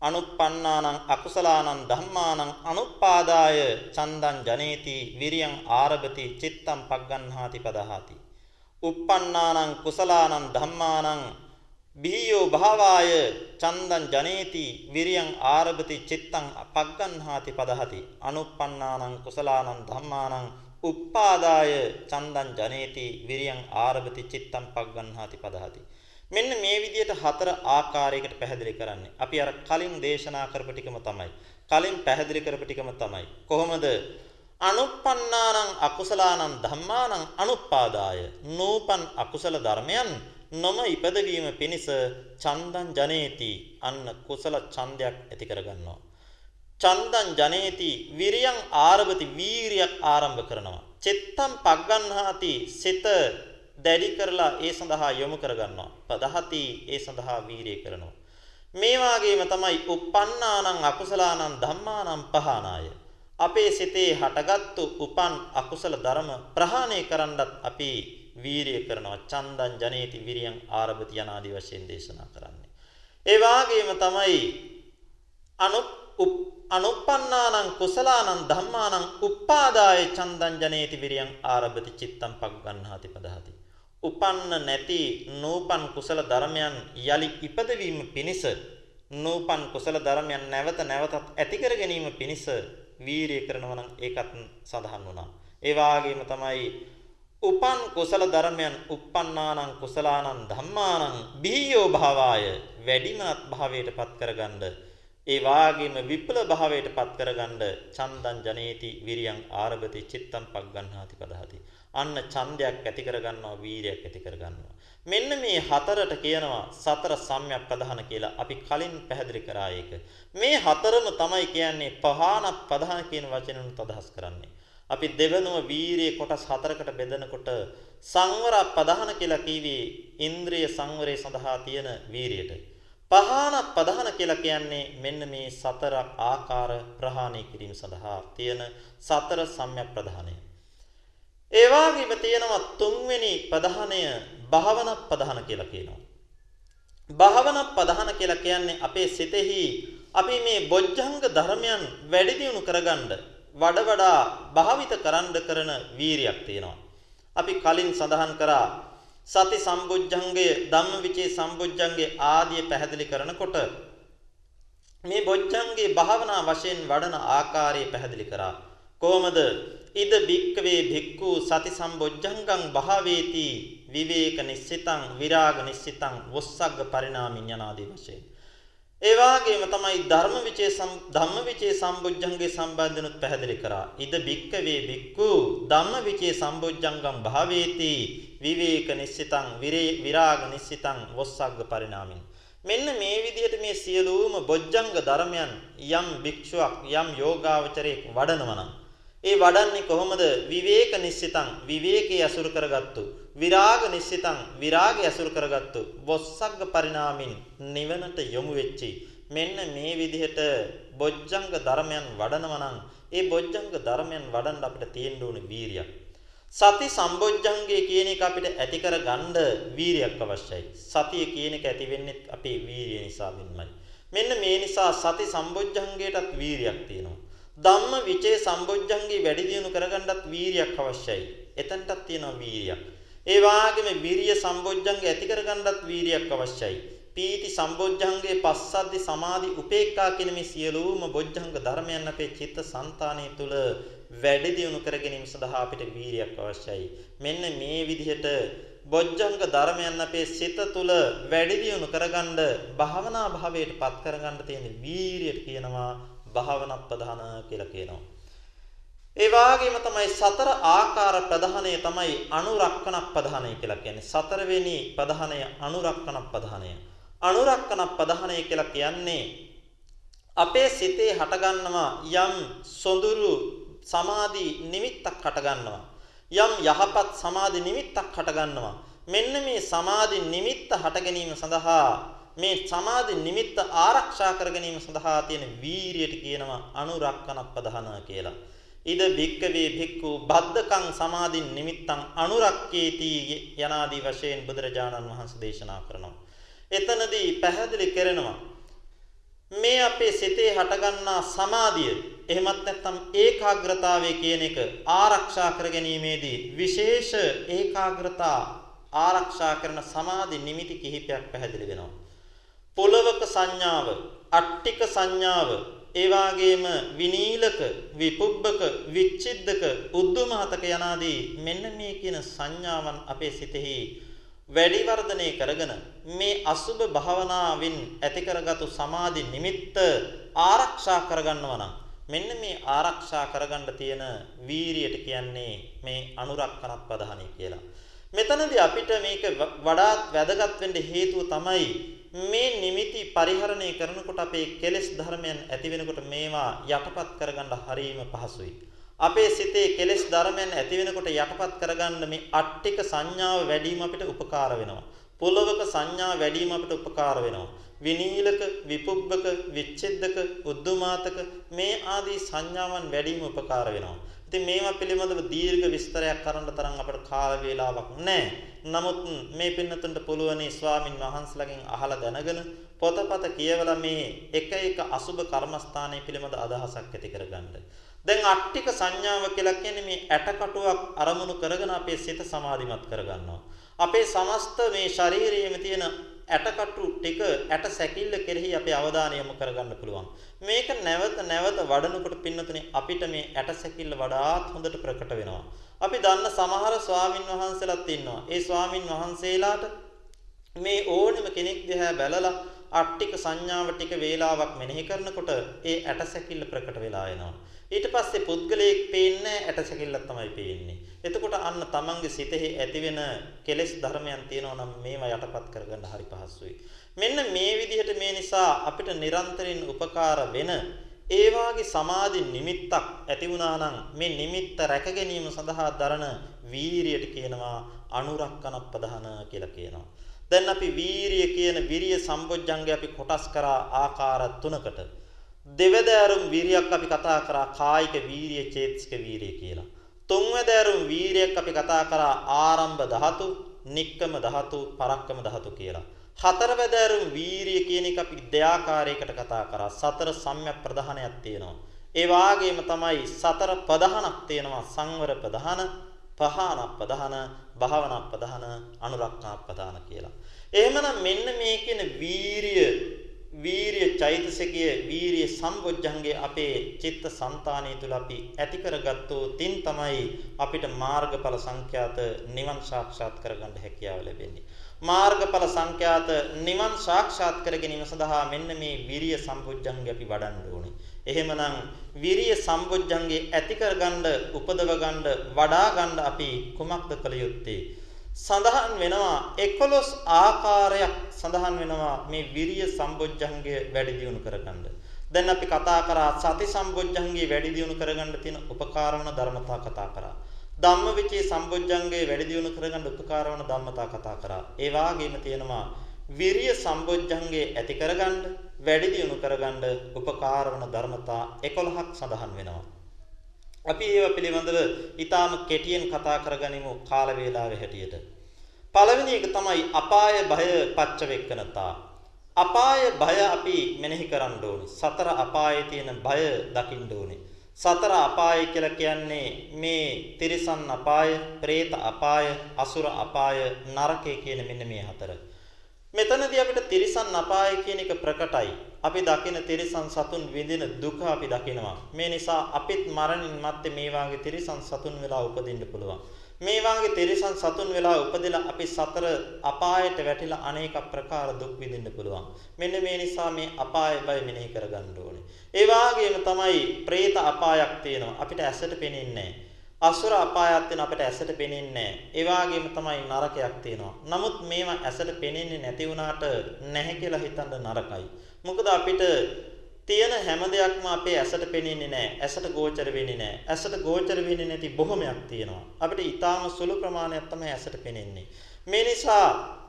අනුප්පන්නානං අකුසලානං ධම්මානං අනුපාදාය චන්දං ජනේති විරියං ආරභති චිත්තං පග්ගන්හාති පදහති uppannānaṁ කුසලානං ධම්මානං බිහියෝ භාවාය චන්දං ජනේති විරියං ආරභති චිත්තං පග්ගන්හාති පදහති අනුප්පන්නානං කුසලානං ධම්මානං උප්පාදාය චන්දං ජනේති විරියං ආරභති චිත්තං පග්ගන්හාති පදහති. මෙන්න මේ විදිහට හතර ආකාරයකට පැහැදිලි කරන්නේ. අපි අර කලින් දේශනා කරපු ටිකම තමයි. කලින් පැහැදිලි කරපු ටිකම තමයි. කොහොමද? අනුප්පන්නානං අකුසලානං ධම්මානං අනුපාදාය නූපන් අකුසල ධර්මයන් නොම ඉපදවීම පිණිස චන්දං ජනේති අන්න කුසල ඡන්දයක් ඇති කරගන්නවා. චන්දං ජනේති විරියං ආරභති වීරියක් ආරම්භ කරනවා. චිත්තම් පග්ගන්හාති සිත දැඩි කරලා ඒ සඳහා යොමු කරගන්නවා. පදහති ඒ සඳහා වීරිය කරනවා. මේ වාගේම තමයි uppannānaං අකුසලානං ධම්මානං පහනාය. අපේ සිතේ හටගත්තු උපන් අකුසල ධර්ම ප්‍රහාණය කරන්නත් අපි වීරිය කරනවා. චන්දං ජනේති විරියං ආරභති යනාදී වශයෙන් දේශනා කරන්නේ. ඒ වාගේම තමයි අනු අනුප්පන්නානං කුසලානං ධම්මානං උප්පාදාය චන්දං ජනේති විරියං ආරභති චිත්තං පග්ගන්හාති පදහති. උපන්න නැති නූපන් කුසල ධර්මයන් යලි ඉපදවීම පිණිස නූපන් කුසල ධර්මයන් නැවත නැවතත් ඇති කර ගැනීම පිණිස වීරිය කරනවා නම් ඒකත් සඳහන් වුණා. ඒ වාගේම තමයි උපන් කුසල ධර්මයන් uppannānaṁ කුසලානං ධම්මානං බිහියෝ භාවාය වැඩිමනත් භාවයට පත් කරගන්න ඒ වාගේම විපල භාවයට පත් කරගන්න චන්දං ජනේති විරියං ආරභති චිත්තං පග්ගන්හාති පදහති අන්න ඡන්දයක් ඇති කරගන්නවා වීරියක් ඇති කරගන්නවා මෙන්න මේ හතරට කියනවා සතර සම්‍යක් ප්‍රධාන කියලා අපි කලින් පැහැදිලි කරා ඒක. මේ හතරම තමයි කියන්නේ පහාන ප්‍රධාන කියන වචනෙන් අදහස් කරන්නේ. අපි දෙවනුව වීරිය කොටස් හතරකට බෙදනකොට සංවර ප්‍රධාන කියලා කිව්වේ ඉන්ද්‍රිය සංවරය සඳහා තියෙන වීරියට. පහාන ප්‍රධාන කියලා කියන්නේ මෙන්න මේ සතර ආකාර ප්‍රහාණය කිරීම සඳහා තියෙන සතර සම්‍යක් ප්‍රධානය. ඒ වගේම තියෙනවා තුන්වෙනි ප්‍රධානය භාවන ප්‍රධාන කියලා කියනවා. භාවන ප්‍රධාන කියලා කියන්නේ අපේ සිතෙහි අපි මේ බොජ්ජංග ධර්මයන් වැඩි දියුණු කරගන්න වඩ වඩා භාවිත කරන්න කරන වීරියක් තියෙනවා. අපි කලින් සඳහන් කරා සති සම්බොජ්ජංගය ධම්මවිචේ සම්බොජ්ජංගේ ආදී පැහැදිලි කරනකොට මේ බොජ්ජංගේ භාවනා වශයෙන් වඩන ආකාරය පැහැදිලි කරා. කොහොමද ඉද බික්කවේ භික්ඛු සති සම්බොජ්ජංගං භාවේති විවේක නිස්සිතං විරාග නිස්සිතං වොස්සග්ග පරිණාමින් යනාදී වශයෙන් ඒ වාගේම තමයි ධර්ම විචේ ධම්ම විචේ සම්බොජ්ජංගේ සම්බන්ධනුත් පැහැදිලි කරා ඉද බික්කවේ බික්ඛු ධම්ම විචේ සම්බොජ්ජංගං භාවේති විවේක නිස්සිතං විරාග නිස්සිතං වොස්සග්ග පරිණාමින් මෙන්න මේ විදිහට මේ සියලුම බොජ්ජංග ධර්මයන් යම් භික්ෂුවක් යම් යෝගාවචරයෙක් වඩනවා නම් ඒ වඩන්නේ කොහොමද? විවේක නිස්සිතං විවේකයේ අසුර කරගත්තු. විරාග නිස්සිතං විරාගය අසුර කරගත්තු. වොස්සග්ග පරිණාමින් නිවනට යොමු වෙච්චි. මෙන්න මේ විදිහට බොජ්ජංග ධර්මයන් වඩනවා නම් ඒ බොජ්ජංග ධර්මයන් වඩන්න අපිට තියෙන්න ඕනේ වීරියක්. සති සම්බොජ්ජංගය කියන එක අපිට ඇති කරගන්න වීරියක් අවශ්‍යයි. සතිය කියන එක ඇති වෙන්නේ අපේ වීරිය නිසා වෙනමයි. මෙන්න මේ නිසා සති සම්බොජ්ජංගයටත් වීරියක් තියෙනවා. ධම්ම විචේ සම්බොජ්ජංගේ වැඩි දියුණු කරගන්නත් වීරියක් අවශ්‍යයි. එතනටත් තියෙනවා වීරියක්. ඒ වාගේම විරිය සම්බොජ්ජංගේ ඇති කරගන්නත් වීරියක් අවශ්‍යයි. පීති සම්බොජ්ජංගේ පස්සද්ධි සමාධි උපේක්ඛා කියන මේ සියලුම බොජ්ජංග ධර්මයන් අපේ චිත්ත સંතානය තුළ වැඩි දියුණු කර ගැනීම සඳහා අපිට වීරියක් අවශ්‍යයි. මෙන්න මේ විදිහට බොජ්ජංග ධර්මයන් අපේ සිත තුළ වැඩි දියුණු කරගන්න භාවනා භාවයට පත් කරගන්න තියෙන වීරියට කියනවා භාවනා ප්‍රධාන කියලා කියනවා. ඒ වගේම තමයි සතර ආකාර ප්‍රධානය තමයි අනුරක්කන ප්‍රධානය කියලා කියන්නේ. සතරවෙනි ප්‍රධානය අනුරක්කන ප්‍රධානය. අනුරක්කන ප්‍රධානය කියලා කියන්නේ අපේ සිතේ හටගන්නවා යම් සොඳුරු සමාධි නිමිත්තක් හටගන්නවා. යම් යහපත් සමාධි නිමිත්තක් හටගන්නවා. මෙන්න මේ සමාධි නිමිත්ත හට ගැනීම සඳහා මේ සමාධි නිමිත්ත ආරක්ෂා කර ගැනීම සඳහා තියෙන වීරියට කියනවා අනුරක්කන ප්‍රධාන කියලා. ඉද භික්කවේ භික්ඛු බද්දකං සමාධි නිමිත්තං අනුරක්කේති යනාදී වශයෙන් බුදුරජාණන් වහන්සේ දේශනා කරනවා. එතනදී පැහැදිලි කරනවා මේ අපේ සිතේ හටගන්නා සමාධිය එහෙමත් නැත්නම් ඒකාග්‍රතාවය කියන එක ආරක්ෂා කර ගැනීමේදී විශේෂ ඒකාග්‍රතා ආරක්ෂා කරන සමාධි නිමිති කිහිපයක් පැහැදිලි වෙනවා. පොළවක සංඥාව, අට්ටික සංඥාව, ඒ වාගේම විනීලක, විපුබ්බක, විච්ඡිද්දක, උද්දුමහතක යනාදී මෙන්න මේ කියන සංඥාවන් අපේ සිතෙහි වැඩි වර්ධනය කරගෙන මේ අසුබ භාවනාවෙන් ඇති කරගත්තු සමාධි නිමිත්ත ආරක්ෂා කරගන්නවා නම් මෙන්න මේ ආරක්ෂා කරගන්න තියෙන වීරියට කියන්නේ මේ අනුරක්කනත් පදහණි කියලා. මෙතනදී අපිට මේක වඩාත් වැදගත් වෙන්න හේතුව තමයි මේ නිමිති පරිහරණය කරනකොට අපේ කෙලෙස් ධර්මයන් ඇති වෙනකොට මේවා යටපත් කරගන්න හරීම පහසුයි. අපේ සිතේ කෙලෙස් ධර්මයන් ඇති වෙනකොට යටපත් කරගන්න මේ අට්ටික සංඥාව වැඩිම අපිට උපකාර වෙනවා. පුලවක සංඥා වැඩිම අපිට උපකාර වෙනවා. විනීලක, විපුබ්බක, විච්ඡෙද්දක, උද්දුමාතක මේ ආදී සංඥාවන් වැඩිම උපකාර වෙනවා. ඉතින් මේවා පිළිබඳව දීර්ඝ විස්තරයක් කරන්න තරම් අපට කාල වේලාවක් නැහැ. නමුත් මේ පින්නතුන්ට පුළුවනි ස්වාමින් වහන්සේලාගෙන් අහලා දැනගෙන පොතපත කියවලා මේ එක එක අසුබ කර්මස්ථානයේ පිළිබඳ අදහසක් ඇති කරගන්න. දැන් අට්ටික සංඥාව කියලා කියන්නේ මේ ඇටකටුවක් අරමුණු කරගෙන අපේ සිත සමාධිමත් කරගන්නවා. අපේ සමස්ත මේ ශරීරයේම තියෙන ඇටකටු ටික ඇට සැකිල්ල කෙරෙහි අපේ අවධානය යොමු කරගන්න පුළුවන්. මේක නැවත නැවත වඩනකොට පින්නතුනේ අපිට මේ ඇට සැකිල්ල වඩාත් හොඳට ප්‍රකට වෙනවා. අපි දන්න සමහර ස්වාමින් වහන්සේලාත් ඉන්නවා. ඒ ස්වාමින් වහන්සේලාට මේ ඕනෙම කෙනෙක් දිහා බැලලා අට්ටික සංඥාව ටික වේලාවක් මෙනෙහි කරනකොට ඒ ඇට සැකිල්ල ප්‍රකට වෙලා එනවා. ඊට පස්සේ පුද්ගලයෙක් පේන්නේ ඇටසැකිල්ලක් තමයි පේන්නේ. එතකොට අන්න තමන්ගේ සිතෙහි ඇතිවෙන කෙලෙස් ධර්මයන් තියෙනවා නම් මේවා යටපත් කරගන්න හරි පහසුයි. මෙන්න මේ විදිහට මේ නිසා අපිට නිරන්තරයෙන් උපකාර වෙන ඒ වාගේ සමාධි නිමිත්තක් ඇති වුණා නම් මේ නිමිත්ත රැක ගැනීම සඳහා දරන වීරියට කියනවා අනුරක්කන ප්‍රධාන කියලා කියනවා. දැන් අපි වීරිය කියන විරිය සම්බොජ්ජංගය අපි කොටස් කරා ආකාර තුනකට. දෙවැදෑරුම් වීරියක් අපි කතා කරා කායික වීරිය චේතසික වීරිය කියලා. තුන්වැදෑරුම් වීරියක් අපි කතා කරා ආරම්භ ධාතු, නික්කම ධාතු, පරක්කම ධාතු කියලා. හතරවැදෑරුම් වීරිය කියන එක අපි දෙආකාරයකට කතා කරා. සතර සම්‍යක් ප්‍රධානයක් තියෙනවා. ඒ වාගේම තමයි සතර ප්‍රධානක් තියෙනවා. සංවර ප්‍රධාන, පහන ප්‍රධාන, භාවනා ප්‍රධාන, අනුරක්ඛා ප්‍රධාන කියලා. එහෙමනම් මෙන්න මේ කියන වීරිය වීරිය චෛතසිකයේ වීරිය සම්බොජ්ජංගේ අපේ චිත්ත સંතානය තුළ අපි ඇති කරගත්තෝ තින් තමයි අපිට මාර්ගඵල සංඛ්‍යාත නිවන් සාක්ෂාත් කරගන්න හැකියාව ලැබෙන්නේ. මාර්ගඵල සංඛ්‍යාත නිවන් සාක්ෂාත් කර ගැනීම සඳහා මෙන්න මේ වීරිය සම්බොජ්ජංගේ අපි වඩන්න ඕනේ. එහෙමනම් විරිය සම්බොජ්ජංගේ ඇති කරගන්න උපදව ගන්න වඩා ගන්න අපි කුමක්ද කළ යුත්තේ සඳහන් වෙනවා 11 ආකාරයක් සඳහන් වෙනවා මේ විරිය සම්බොජ්ජංගය වැඩි දියුණු කරගන්න. දැන් අපි කතා කරා සති සම්බොජ්ජංගේ වැඩි දියුණු කරගන්න තියෙන උපකාර වන ධර්මතා කතා කරා. ධම්මවිචේ සම්බොජ්ජංගේ වැඩි දියුණු කරගන්න උපකාර වන ධම්මතා කතා කරා. ඒ වාගේම තියෙනවා විරිය සම්බොජ්ජංගේ ඇති කරගන්න වැඩි දියුණු කරගන්න උපකාර වන ධර්මතා 11ක් සඳහන් වෙනවා. අපි ඒව පිළිබඳව ඊටාම කෙටියෙන් කතා කරගනිමු කාල වේලාවේ හැටියට. පළවෙනි එක තමයි අපාය භය පච්ච වෙක්කනතා. අපාය භය අපි මෙනෙහි කරන්න ඕනේ. සතර අපායේ තියෙන භය දකින්න ඕනේ. සතර අපාය කියලා කියන්නේ මේ තිරිසන් අපාය, പ്രേත අපාය, අසුර අපාය, නරකය කියන මෙන්න මේ හතර. මෙතනදී අපිට තිරිසන් අපාය කියන එක ප්‍රකටයි. අපි දකින තිරිසන් සතුන් විඳින දුක අපි දකිනවා. මේ නිසා අපිත් මරණින් මත්තේ මේ වාගේ තිරිසන් සතුන් වෙලා උපදින්න පුළුවන්. මේ වාගේ තිරිසන් සතුන් වෙලා උපදලා අපි සතර අපායට වැටිලා අනේක ප්‍රකාර දුක් විඳින්න පුළුවන්. මෙන්න මේ නිසා මේ අපාය බය මෙනෙහි කරගන්න ඕනේ. ඒ වාගේම තමයි പ്രേත අපායක් තියෙනවා. අපිට ඇසට පෙනෙන්නේ නැහැ. අසුර අපායක් තියෙන අපිට ඇසට පෙනෙන්නේ නැහැ. ඒ තමයි නරකයක් තියෙනවා. නමුත් මේවා ඇසට පෙනෙන්නේ නැති වුණාට නැහැ කියලා හිතන්න නරකයි. මොකද අපිට තියෙන හැම දෙයක්ම අපේ ඇසට පෙනෙන්නේ නැහැ. ඇසට ගෝචර වෙන්නේ නැහැ. ඇසට ගෝචර වෙන්නේ නැති බොහොමයක් තියෙනවා. අපිට ඊටාම සුළු ප්‍රමාණයක් තමයි ඇසට පෙනෙන්නේ. මේ නිසා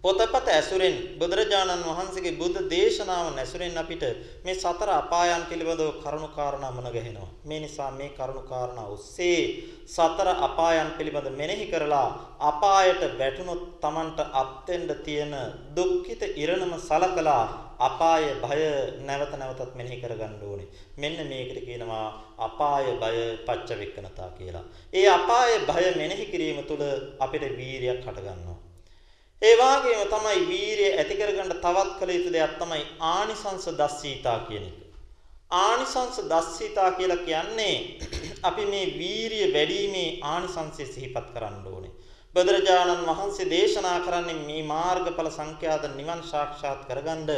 පොතපත ඇසුරෙන් බුදුරජාණන් වහන්සේගේ බුද්ධ දේශනාව නැසුරෙන් අපිට මේ සතර අපායන් පිළිබඳව කරුණු කාරණා මුණ ගැහෙනවා. මේ නිසා මේ කරුණු කාරණා ඔස්සේ සතර අපායන් පිළිබඳ මෙනෙහි කරලා අපායට වැටුනොත් Tamanට අත්වෙන්න තියෙන දුක්ඛිත ඉරණම සලකලා අපාය භය නැවත නැවතත් මෙනෙහි කරගන්න ඕනේ. මෙන්න මේකට කියනවා අපාය බය පච්චවෙක්කනතා කියලා. ඒ අපාය භය මෙනෙහි කිරීම තුළ අපිට වීරියක් හටගන්නවා. ඒ වගේම තමයි වීරිය ඇති කරගන්න තවත් කළ යුතු දෙයක් තමයි ආනිසංස දස්සීතා කියන එක. ආනිසංස දස්සීතා කියලා කියන්නේ අපි මේ වීරිය වැඩිීමේ ආනිසංසය සිහිපත් කරන්න ඕනේ. බුදුරජාණන් වහන්සේ දේශනා කරන්නේ මේ මාර්ගඵල සංඛ්‍යාත නිවන් සාක්ෂාත් කරගන්න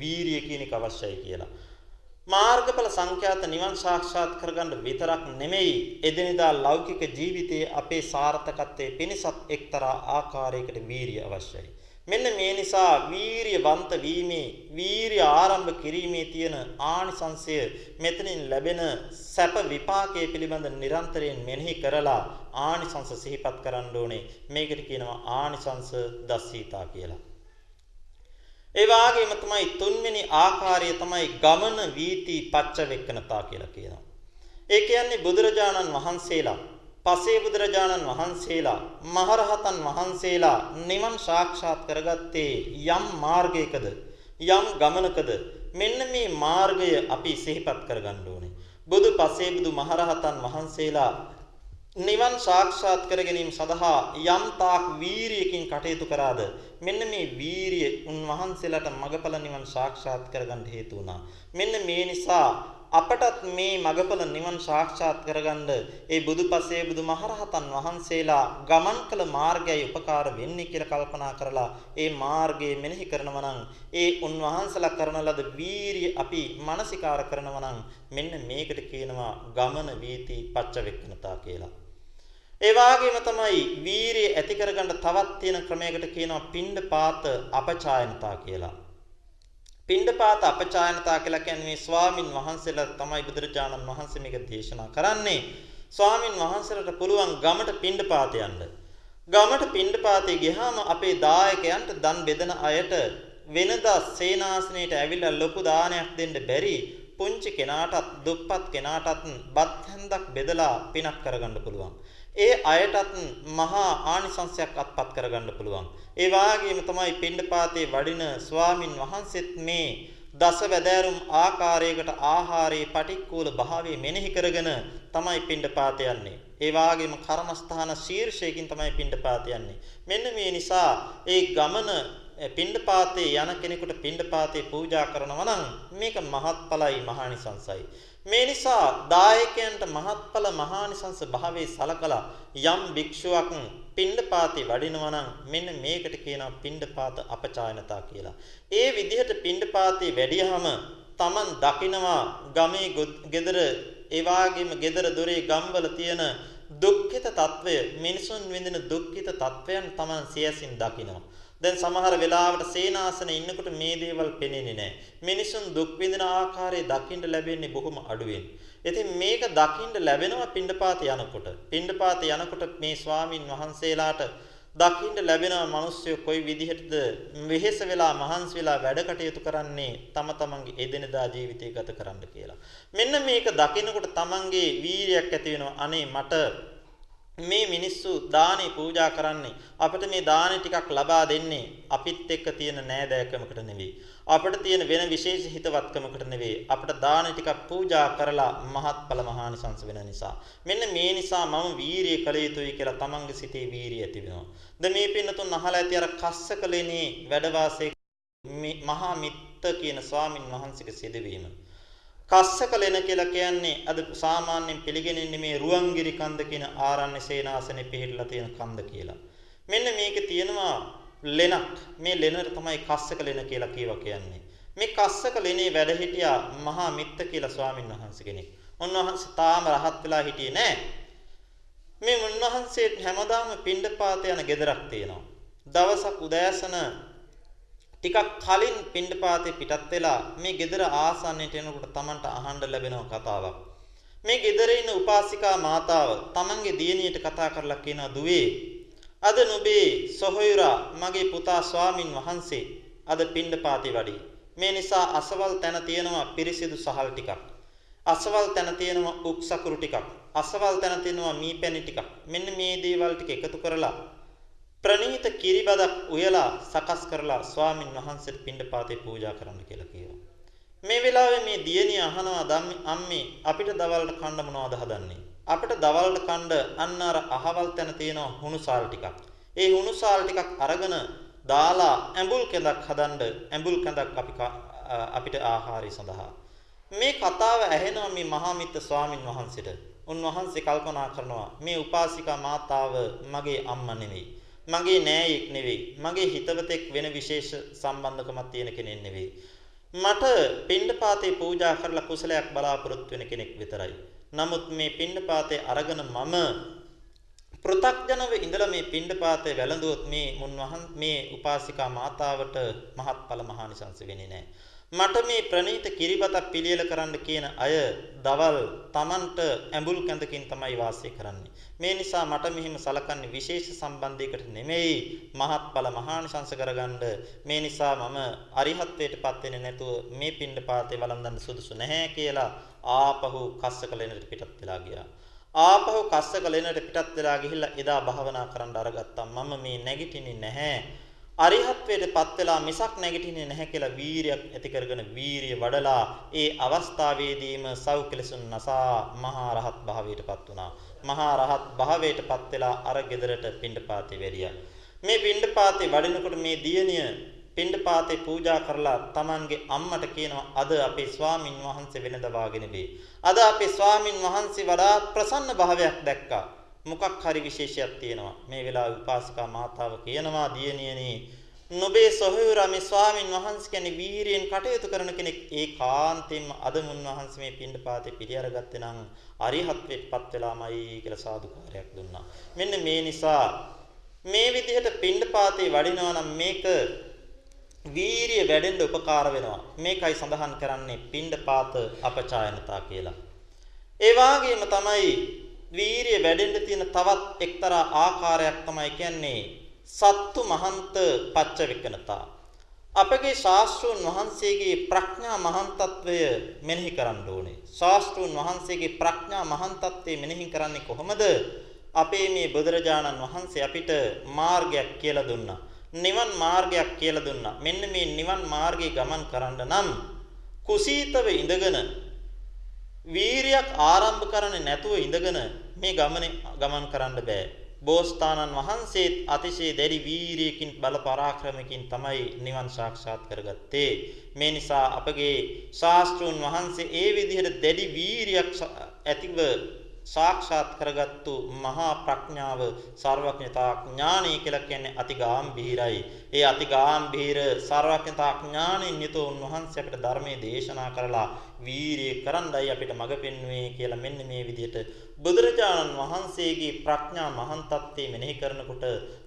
වීරිය කියන එක අවශ්‍යයි කියලා. මාර්ගඵල සංඛ්‍යාත නිවන් සාක්ෂාත් කරගන්න විතරක් නෙමෙයි එදිනෙදා ලෞකික ජීවිතයේ අපේ සාර්ථකත්වයේ පිණිසත් එක්තරා ආකාරයකට වීරිය අවශ්‍යයි. මෙන්න මේ නිසා වීරියවන්ත වීමේ වීරිය ආරම්භ කිරීමේ තියෙන ආනිසංශය මෙතනින් ලැබෙන සැප විපාකයේ පිළිබඳ නිරන්තරයෙන් මෙනෙහි කරලා ආනිසංශ සිහිපත් කරන්න ඕනේ. මේකට කියනවා ආනිසංශ දස්සීතා කියලා. ඒ වගේම තමයි තුන්වෙනි ආකාරය තමයි ගමන වීති පච්ච වෙක්කනතා කියලා කියනවා. ඒ කියන්නේ බුදුරජාණන් වහන්සේලා පසේ බුදුරජාණන් වහන්සේලා මහරහතන් වහන්සේලා නිවන් සාක්ෂාත් කරගත්තේ යම් මාර්ගයකද යම් ගමනකද මෙන්න මේ මාර්ගය අපි සිහිපත් කරගන්න ඕනේ. බුදු පසේ බුදු මහරහතන් වහන්සේලා නිවන් සාක්ෂාත් කර ගැනීම සඳහා යම් තාක් වීරියකින් කටයුතු කරාද? මෙන්න මේ වීරිය උන්වහන්සේලාට මගඵල නිවන් සාක්ෂාත් කරගන්න හේතු වුණා. මෙන්න මේ නිසා අපටත් මේ මගඵල නිවන් සාක්ෂාත් කරගන්න ඒ බුදුපසේ බුදුමහරහතන් වහන්සේලා ගමන් කළ මාර්ගයයි උපකාර වෙන්නේ කියලා කල්පනා කරලා ඒ මාර්ගයේ මෙනෙහි කරනවා නම් ඒ උන්වහන්සේලා කරන ලද වීරිය අපි මානසිකාර කරනවා නම් මෙන්න මේකට කියනවා ගමන වීති පච්චවෙක්කනතා කියලා. ඒ වගේම තමයි වීරිය ඇති කරගන්න තවත් තියෙන ක්‍රමයකට කියනවා පිණ්ඩපාත අපචායනතා කියලා. පිණ්ඩපාත අපචායනතා කියලා කියන්නේ මේ ස්වාමින් වහන්සේලා තමයි බුදුරජාණන් වහන්සේ මේක දේශනා කරන්නේ. ස්වාමින් වහන්සේලාට පුළුවන් ගමට පිණ්ඩපාත යන්න. ගමට පිණ්ඩපාතේ ගියාම අපේ දායකයන්ට දන් බෙදන අයට වෙනදා සේනාසනයට ඇවිල්ලා ලොකු දානයක් දෙන්න බැරි පුංචි කෙනාටත් දුප්පත් කෙනාටත් බත් හැන්දක් බෙදලා පිනක් කරගන්න පුළුවන්. ඒ අයටත් මහා ආනිසංසයක් අත්පත් කරගන්න පුළුවන්. ඒ වාගේම තමයි පිණ්ඩපාතේ වඩින ස්වාමින් වහන්සේත් මේ දස වැදෑරුම් ආකාරයකට ආහාරයේ පටික්කුල භාවයේ මෙනෙහි කරගෙන තමයි පිණ්ඩපාත යන්නේ. ඒ වාගේම කර්මස්ථාන ශීර්ෂයකින් තමයි පිණ්ඩපාත යන්නේ. මෙන්න මේ නිසා ඒ ගමන පිණ්ඩපාතේ යන කෙනෙකුට පිණ්ඩපාතේ පූජා කරනවා නම් මේක මහත්ඵලයි මහානිසංසයි. මේ නිසා දායකයන්ට මහත්ඵල මහානිසංස භාවයේ සලකලා යම් භික්ෂුවක් පිණ්ඩපාතේ වඩිනවා නම් මෙන්න මේකට කියනවා පිණ්ඩපාත අපචායනතා කියලා. ඒ විදිහට පිණ්ඩපාතේ වැඩියහම Taman දකිනවා ගමේ ගෙදර ඒ වාගේම ගෙදර දොරේ ගම්වල තියෙන දුක්ඛිත తත්වය මිනිසුන් විඳින දුක්ඛිත తත්වයන් Taman සියසින් දකිනවා. දැන් සමහර වෙලාවට සේනාසන ඉන්නකොට මේ දේවල් පෙනෙන්නේ නැහැ. මිනිසුන් දුක් විඳින ආකාරය දකින්න ලැබෙන්නේ බොහොම අඩුවෙන්. ඉතින් මේක දකින්න ලැබෙනවා පින්ඩපාත යනකොට. පින්ඩපාත යනකොට මේ ස්වාමින් වහන්සේලාට දකින්න ලැබෙනවා මිනිස්සු කොයි විදිහටද වෙහෙස වෙලා මහන්සි වෙලා වැඩ කටයුතු කරන්නේ තම තමන්ගේ එදිනදා ජීවිතය ගත කරන්න කියලා. මෙන්න මේක දකිනකොට තමන්ගේ වීරියක් ඇති වෙනවා. අනේ මට මේ මිනිස්සු දානේ පූජා කරන්නේ. අපිට මේ දානේ ටිකක් ලබා දෙන්නේ අපිත් එක්ක තියෙන නෑදෑකමකට නෙවෙයි. අපිට තියෙන වෙන විශේෂ හිතවත්කමකට නෙවෙයි. අපිට දානේ ටිකක් පූජා කරලා මහත්ඵල මහානිසංස වෙන නිසා. මෙන්න මේ නිසා මම වීරිය කළ යුතුයි කියලා තමන්ගේ සිතේ වීරිය ඇති වෙනවා. දැන් මේ පින්නතුන් අහලා ඇති අර කස්සකලේනේ වැඩ වාසයේ මහා මිත්ත කියන ස්වාමින් වහන්සේගේ සිදුවීම. කස්සක ලෙන කියලා කියන්නේ අද සාමාන්‍යයෙන් පිළිගැනෙන්නේ මේ රුවන්ගිරි කන්ද කියන ආරණ්‍ය සේනාසනේ පිහිටලා තියෙන කන්ද කියලා. මෙන්න මේකේ තියෙනවා ලෙනක්. මේ ලෙනට තමයි කස්සක ලෙන කියලා කියවා කියන්නේ. මේ කස්සක ලෙනේ වැඩ හිටියා මහා මිත්ත කියලා ස්වාමින් වහන්සේ කෙනෙක්. උන්වහන්සේ තාම රහත් වෙලා හිටියේ නෑ. මේ උන්වහන්සේ හැමදාම පිණ්ඩපාත යන ගෙදරක් තියෙනවා. දවසක් උදෑසන ටිකක් කලින් පින්ඩපාතේ පිටත් වෙලා මේ ගෙදර ආසන්නයට එනකොට Tamanට අහන්න ලැබෙන කතාවක්. මේ ගෙදර ඉන්න උපාසිකා මාතාව Tamanගේ දියණියට කතා කරලා කියනවා දුවේ අද නුඹේ සොහොයුරා මගේ පුතා ස්වාමින් වහන්සේ අද පිණ්ඩපාතේ වඩි. මේ නිසා අසවල් තැන තියෙනවා පිරිසිදු සහල් ටිකක්. අසවල් තැන තියෙනවා උක්සකුරු ටිකක්. අසවල් තැන තියෙනවා මීපැණි ටිකක්. මෙන්න මේ දේවල් ටික එකතු කරලා ප්‍රණීත කිරිබදක් උයලා සකස් කරලා ස්වාමින් වහන්සේට පිණ්ඩපාතේ පූජා කරන්න කියලා කියනවා. මේ වෙලාවේ මේ දියණිය අහනවා අම්මේ අපිට දවල්ට කන්න මොනවද හදන්නේ? අපිට දවල්ට කන්න අන්න අර අහවල් තැන තියෙන හුණුසාල් ටිකක්. ඒ හුණුසාල් ටිකක් අරගෙන දාලා ඇඹුල් කැඳක් හදන්න ඇඹුල් කැඳක් අපි අපිට ආහාරය සඳහා. මේ කතාව ඇහෙනවා මේ මහාමිත්ත ස්වාමින් වහන්සේට. උන්වහන්සේ කල්පනා කරනවා මේ උපාසිකා මාතාව මගේ අම්මා නෙවෙයි. මගේ නෑයෙක් නෙවෙයි. මගේ හිතවතෙක් වෙන විශේෂ සම්බන්ධකමක් තියෙන කෙනෙක් නෙවෙයි. මට පිණ්ඩපාතේ පූජා කරලා කුසලයක් බලාපොරොත්තු වෙන කෙනෙක් විතරයි. නමුත් මේ පිණ්ඩපාතේ අරගෙන මම පෘ탁ජනව ඉඳලා මේ පිණ්ඩපාතේ වැළඳුවොත් මේ මුන්වහන් මේ උපාසිකා මාතාවට මහත්ඵල මහානිසංස වෙන්නේ නැහැ. මට මේ ප්‍රණීත කිරිබතක් පිළියෙල කරන්න කියන අය දවල් Tamanට ඇඹුල් කැඳකින් තමයි වාසය කරන්නේ. මේ නිසා මට මෙහිම සලකන්නේ විශේෂ සම්බන්ධයකට නෙමෙයි මහත්ඵල මහානිසංස කරගන්න. මේ නිසා මම අරිහත්ත්වයටපත් වෙන්නේ නැතුව මේ පිණ්ඩපාතේ වළඳන්න සුදුසු නැහැ කියලා ආපහු කස්සක ලෙනට පිටත් වෙලා ගියා. ආපහු කස්සක ලෙනට පිටත් වෙලා ගිහිල්ලා එදා භාවනා කරන්න අරගත්තා. මම මේ නැගිටින්නේ නැහැ. අරිහත්වයටපත් වෙලා මිසක් නැගිටින්නේ නැහැ කියලා වීරියක් ඇති කරගෙන වීරිය වඩලා ඒ අවස්ථාවේදීම සව් කෙලසුන් නසා මහා රහත් භාවයටපත් වුණා. මහා රහත් භාවයටපත් වෙලා අර ගෙදරට පිණ්ඩපාතේ වැඩියා. මේ පිණ්ඩපාතේ වඩිනකොට මේ දියණිය පිණ්ඩපාතේ පූජා කරලා Tamanගේ අම්මට කියනවා අද අපේ ස්වාමින් වහන්සේ වෙනද වාගෙන වේ. අද අපේ ස්වාමින් වහන්සේ වඩාත් ප්‍රසන්න භාවයක් දැක්කා. මොකක් හරි විශේෂයක් තියෙනවා. මේ වෙලාවේ උපාසිකා මාතාව කියනවා දියණියනි නොබේ සොහොයුරා මේ ස්වාමින් වහන්සේ කියන්නේ වීරියෙන් කටයුතු කරන කෙනෙක් ඒකාන්තයෙන්ම අද මුන් වහන්සේ මේ පින්ඩපාතේ පිළිඅරගත්තේ නම් අරිහත්වෙත්පත් වෙලාමයි කියලා සාදුකාරයක් දුන්නා. මෙන්න මේ නිසා මේ විදිහට පින්ඩපාතේ වඩිනවා නම් මේක වීරිය වැඩෙන්න උපකාර වෙනවා. මේකයි සඳහන් කරන්නේ පින්ඩපාත අපචායනතා කියලා. ඒ වගේම තමයි වීරිය වැඩෙන්න තියෙන තවත් එක්තරා ආකාරයක් තමයි කියන්නේ සත්තු මහන්ත පච්ච විකනතා. අපගේ ශාස්ත්‍රූන් වහන්සේගේ ප්‍රඥා මහන්තත්වය මෙනෙහි කරන්න ඕනේ. ශාස්ත්‍රූන් වහන්සේගේ ප්‍රඥා මහන්තත්වය මෙනෙහි කරන්නේ කොහොමද? අපේ මේ බුදුරජාණන් වහන්සේ අපිට මාර්ගයක් කියලා දුන්නා. නිවන් මාර්ගයක් කියලා දුන්නා. මෙන්න මේ නිවන් මාර්ගේ ගමන් කරන්න නම් කුසීතව ඉඳගෙන වීරියක් ආරම්භ කරන්නේ නැතුව ඉඳගෙන මේ ගමනේ ගමන් කරන්න බෑ. බෝසතාණන් වහන්සේත් අතිශය දැඩි වීරියකින් බල පරාක්‍රමකින් තමයි නිවන් සාක්ෂාත් කරගත්තේ. මේ නිසා අපගේ ශාස්ත්‍රුන් වහන්සේ ඒ විදිහට දැඩි වීරියක් ඇතිව සාක්ෂාත් කරගත්තු මහා ප්‍රඥාව සර්වඥතා ඥානය කියලා කියන්නේ අතිගාම්භීරයි. ඒ අතිගාම්භීර සර්වඥතා ඥානෙන් යුතු උන්වහන්සේ අපිට ධර්මයේ දේශනා කරලා වීරිය කරන්නයි අපිට මඟ පෙන්වුවේ කියලා මෙන්න මේ විදිහට බුදුරජාණන් වහන්සේගේ ප්‍රඥා මහන්තත්වයේ මෙනෙහි කරනකොට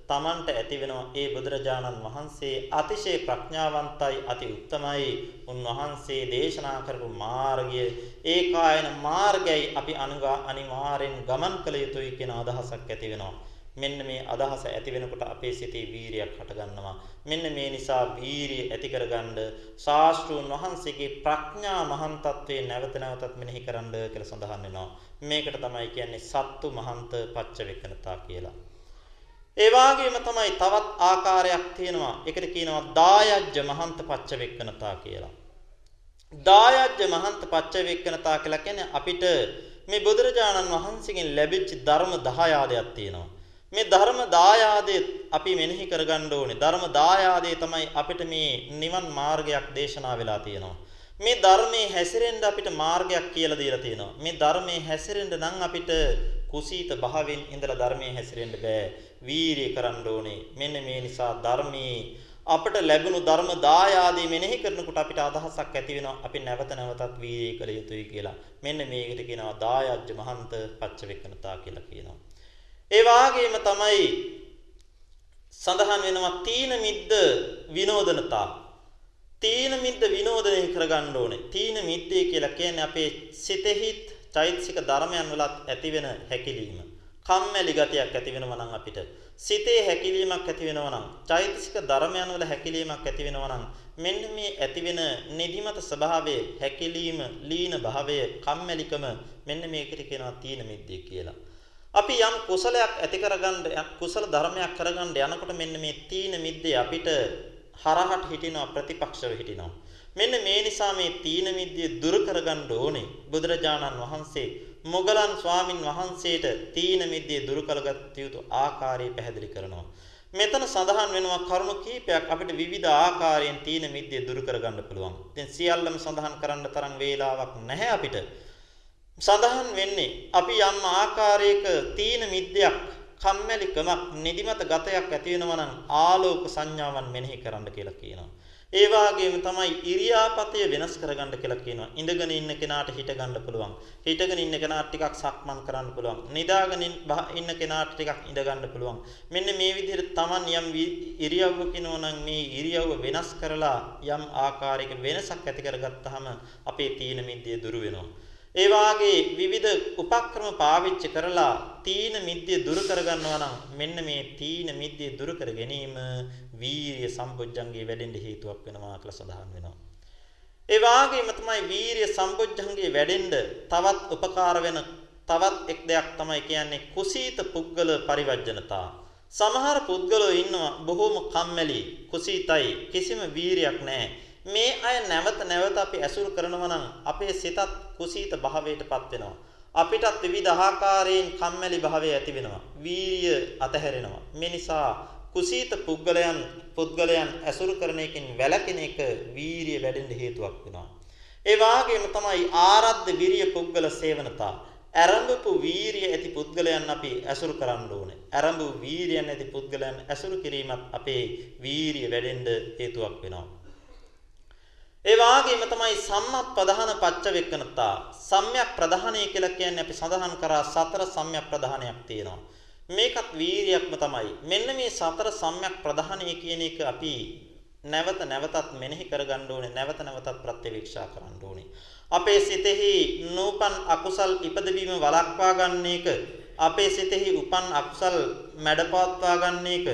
තමන්ට ඇති වෙනවා ඒ බුදුරජාණන් වහන්සේ අතිශය ප්‍රඥාවන්තයි අති උත්තමයි උන්වහන්සේ දේශනා කරපු මාර්ගය ඒකායන මාර්ගයයි අපි අනුගා අනිවාර්යෙන් ගමන් කළ යුතුයි කියන අදහසක් ඇති වෙනවා මෙන්න මේ අදහස ඇති වෙනකොට අපේ සිතේ වීරියක් හටගන්නවා. මෙන්න මේ නිසා වීරිය ඇති කරගන්න ශාස්ත්‍රූන් වහන්සේගේ ප්‍රඥා මහන් තත්වයේ නැවත නැවතත් මෙනෙහි කරන්න කියලා සඳහන් වෙනවා. මේකට තමයි කියන්නේ සත්තු මහන්ත පච්ච වෙකනතා කියලා. ඒ වගේම තමයි තවත් ආකාරයක් තියෙනවා. ඒකට කියනවා දායජ්‍ය මහන්ත පච්ච වෙකනතා කියලා. දායජ්‍ය මහන්ත පච්ච වෙකනතා කියලා කියන්නේ අපිට මේ බුදුරජාණන් වහන්සේගෙන් ලැබිච්ච ධර්ම 10 තියෙනවා. මේ ධර්ම දායාදේ අපි මෙනෙහි කරගන්න ඕනේ. ධර්ම දායාදේ තමයි අපිට මේ නිවන් මාර්ගයක් දේශනා වෙලා තියෙනවා. මේ ධර්මයේ හැසිරෙන්න අපිට මාර්ගයක් කියලා දීලා තියෙනවා. මේ ධර්මයේ හැසිරෙන්න නම් අපිට කුසීත භාවයෙන් ඉඳලා ධර්මයේ හැසිරෙන්න බෑ. වීරිය කරන්න ඕනේ. මෙන්න මේ නිසා ධර්මයේ අපට ලැබුණු ධර්ම දායාදී මෙනෙහි කරනකොට අපිට අදහසක් ඇති වෙනවා අපි නැවත නැවතත් වීරිය කළ යුතුයි කියලා. මෙන්න මේකට කියනවා දායජ්‍ය මහන්ත පච්චවෙකනතා කියලා කියනවා. ඒ වාගේම තමයි සඳහන් වෙනවා තීන මිද්ද විනෝදනතා. තීන මිද්ද විනෝදනය කරගන්න ඕනේ. තීන මිද්දේ කියලා කියන්නේ අපේ සිතෙහිත් චෛතසික ධර්මයන් වලත් ඇතිවෙන හැකිලිම. කම්මැලි ගතියක් ඇති වෙනවා නම් අපිට සිතේ හැකිලීමක් ඇති වෙනවා නම් චෛතසික ධර්මයන් වල හැකිලීමක් ඇති වෙනවා නම් මෙන්න මේ ඇතිවෙන නිදිමත ස්වභාවය හැකිලීම ලීන භාවය කම්මැලිකම මෙන්න මේකට කියනවා තීන මිද්දේ කියලා. අපි යම් කුසලයක් ඇති කරගන්න කුසල ධර්මයක් කරගන්න යනකොට මෙන්න මේ තීන මිද්දේ අපිට හරහට හිටිනවා ප්‍රතිපක්ෂව හිටිනවා. මෙන්න මේ නිසා මේ තීන මිද්දේ දුරු කරගන්න ඕනේ. බුදුරජාණන් වහන්සේ මොගලන් ස්වාමින් වහන්සේට තීන මිද්දේ දුරු කරගත් යුතු ආකාරය පැහැදිලි කරනවා. මෙතන සඳහන් වෙනවා කරුණු කීපයක් අපිට විවිධ ආකාරයෙන් තීන මිද්දේ දුරු කරගන්න පුළුවන්. ඉතින් සියල්ලම සඳහන් කරන්න තරම් වේලාවක් නැහැ අපිට. සඳහන් වෙන්නේ අපි යම් ආකාරයක තීන මිද්දයක් කම්මැලිකමක් නිදිමත ගතයක් ඇති වෙනවා නම් ආලෝක සංඥාවන් මෙනෙහි කරන්න කියලා කියනවා. ඒ වගේම තමයි ඉරියාපතය වෙනස් කරගන්න කියලා කියනවා. ඉඳගෙන ඉන්න කෙනාට හිට ගන්න පුළුවන්. හිටගෙන ඉන්න කෙනාට ටිකක් සක්මන් කරන්න පුළුවන්. නිදාගෙන ඉන්න කෙනාට ටිකක් ඉඳ ගන්න පුළුවන්. මෙන්න මේ විදිහට Taman යම් ඉරියව්වකිනෝ නම් මේ ඉරියව්ව වෙනස් කරලා යම් ආකාරයක වෙනසක් ඇති කරගත්තාම අපේ තීන මිද්දේ දුරු වෙනවා. ඒ වාගේ විවිධ උපක්‍රම පාවිච්චි කරලා තීන මිද්දේ දුරු කරගන්නවා නම් මෙන්න මේ තීන මිද්දේ දුරු කර ගැනීම වීරිය සම්බොජ්ජංගේ වැඩෙන්න හේතුවක් වෙනවා කියලා සඳහන් වෙනවා. ඒ වාගේම තමයි වීරිය සම්බොජ්ජංගේ වැඩෙන්න තවත් උපකාර වෙන තවත් එක් දෙයක් තමයි කියන්නේ කුසීත පුද්ගල පරිවර්ජනතා. සමහර පුද්ගලෝ ඉන්නවා බොහොම කම්මැලි කුසීතයි කිසිම වීරියක් නැහැ. මේ අය නැවත නැවත අපි ඇසුරු කරනවා නම් අපේ සිතත් කුසීත භාවයටපත් වෙනවා. අපිටත් විවිධ ආකාරයෙන් කම්මැලි භාවය ඇති වෙනවා. වීර්ය අතහැරෙනවා. මේ නිසා කුසීත පුද්ගලයන් පුද්ගලයන් ඇසුරු කරන එකෙන් වැළකෙන එක වීර්ය වැඩෙන්න හේතුවක් වෙනවා. ඒ වාගේම තමයි ආරද්ධ විරිය පුද්ගල සේවනතා. ඇරඹපු වීරිය ඇති පුද්ගලයන් අපි ඇසුරු කරන්න ඕනේ. ඇරඹු වීරියන් ඇති පුද්ගලයන් ඇසුරු කිරීමත් අපේ වීරිය වැඩෙන්න හේතුවක් වෙනවා. ඒ වාගේම තමයි සම්මත් ප්‍රධාන පච්ච වෙක්කනතා. සම්‍යක් ප්‍රධානය කියලා කියන්නේ අපි සඳහන් කරා සතර සම්‍යක් ප්‍රධානයක් තියෙනවා. මේකත් වීරියක්ම තමයි. මෙන්න මේ සතර සම්‍යක් ප්‍රධානය කියන එක අපි නැවත නැවතත් මෙනෙහි කරගන්න ඕනේ. නැවත නැවතත් ප්‍රත්‍යවේක්ෂා කරන්න ඕනේ. අපේ සිතෙහි නූපන් අකුසල් ඉපදවීම වළක්වා ගන්න එක අපේ සිතෙහි උපන් අකුසල් මැඩපවත්වා ගන්න එක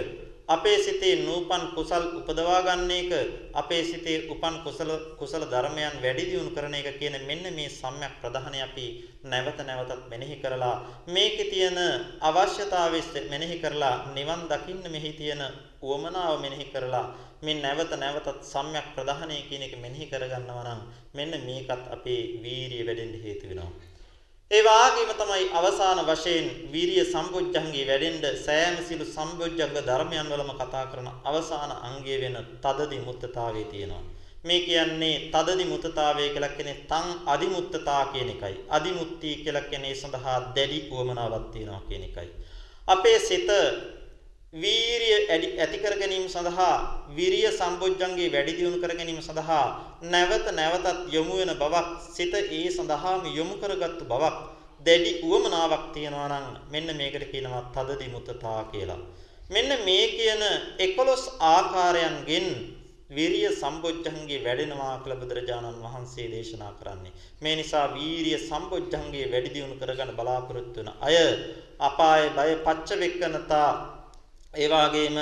අපේ සිතේ නූපන් කුසල් උපදවා ගන්න එක අපේ සිතේ උපන් කුසල කුසල ධර්මයන් වැඩි දියුණු කරන එක කියන මෙන්න මේ සම්‍යක් ප්‍රධානය අපි නැවත නැවතත් මෙනෙහි කරලා මේකේ තියෙන අවශ්‍යතාවය මෙනෙහි කරලා නිවන් දකින්න මෙහි තියෙන උවමනාව මෙනෙහි කරලා මේ නැවත නැවතත් සම්‍යක් ප්‍රධානය කියන එක මෙනෙහි කරගන්නවා නම් මෙන්න මේකත් අපේ වීරිය වැඩෙන්න හේතු වෙනවා. ඒ වාගේම තමයි අවසාන වශයෙන් වීරිය සම්බොජ්ජංගේ වැඩෙන්න සෑම සිළු සම්බොජ්ජංග ධර්මයන් වලම කතා කරන අවසාන අංගය වෙන තදදි මුත්තතාවේ තියෙනවා. මේ කියන්නේ තදදි මුත්තතාවය කියලා කියන්නේ තං අදිමුත්තතා කියන එකයි. අදිමුත්‍ති කියලා කියන්නේ සඳහා දැඩි උවමනාවක් තියෙනවා කියන එකයි. අපේ සිත වීරිය ඇති කර ගැනීම සඳහා විරිය සම්බොජ්ජංගේ වැඩි දියුණු කර ගැනීම සඳහා නැවත නැවතත් යොමු වෙන බවක් සිත ඒ සඳහාම යොමු කරගත්තු බවක් දැඩි උවමනාවක් තියෙනවා නම් මෙන්න මේකට කියනවා තදදි මුතතා කියලා. මෙන්න මේ කියන 11 ආකාරයන්ගෙන් විරිය සම්බොජ්ජංගේ වැඩෙනවා කියලා බුදුරජාණන් වහන්සේ දේශනා කරන්නේ. මේ නිසා වීරිය සම්බොජ්ජංගේ වැඩි දියුණු කරගන්න බලාපොරොත්තු වෙන අය අපාය බය පච්ච වෙක්කනතා ඒ වගේම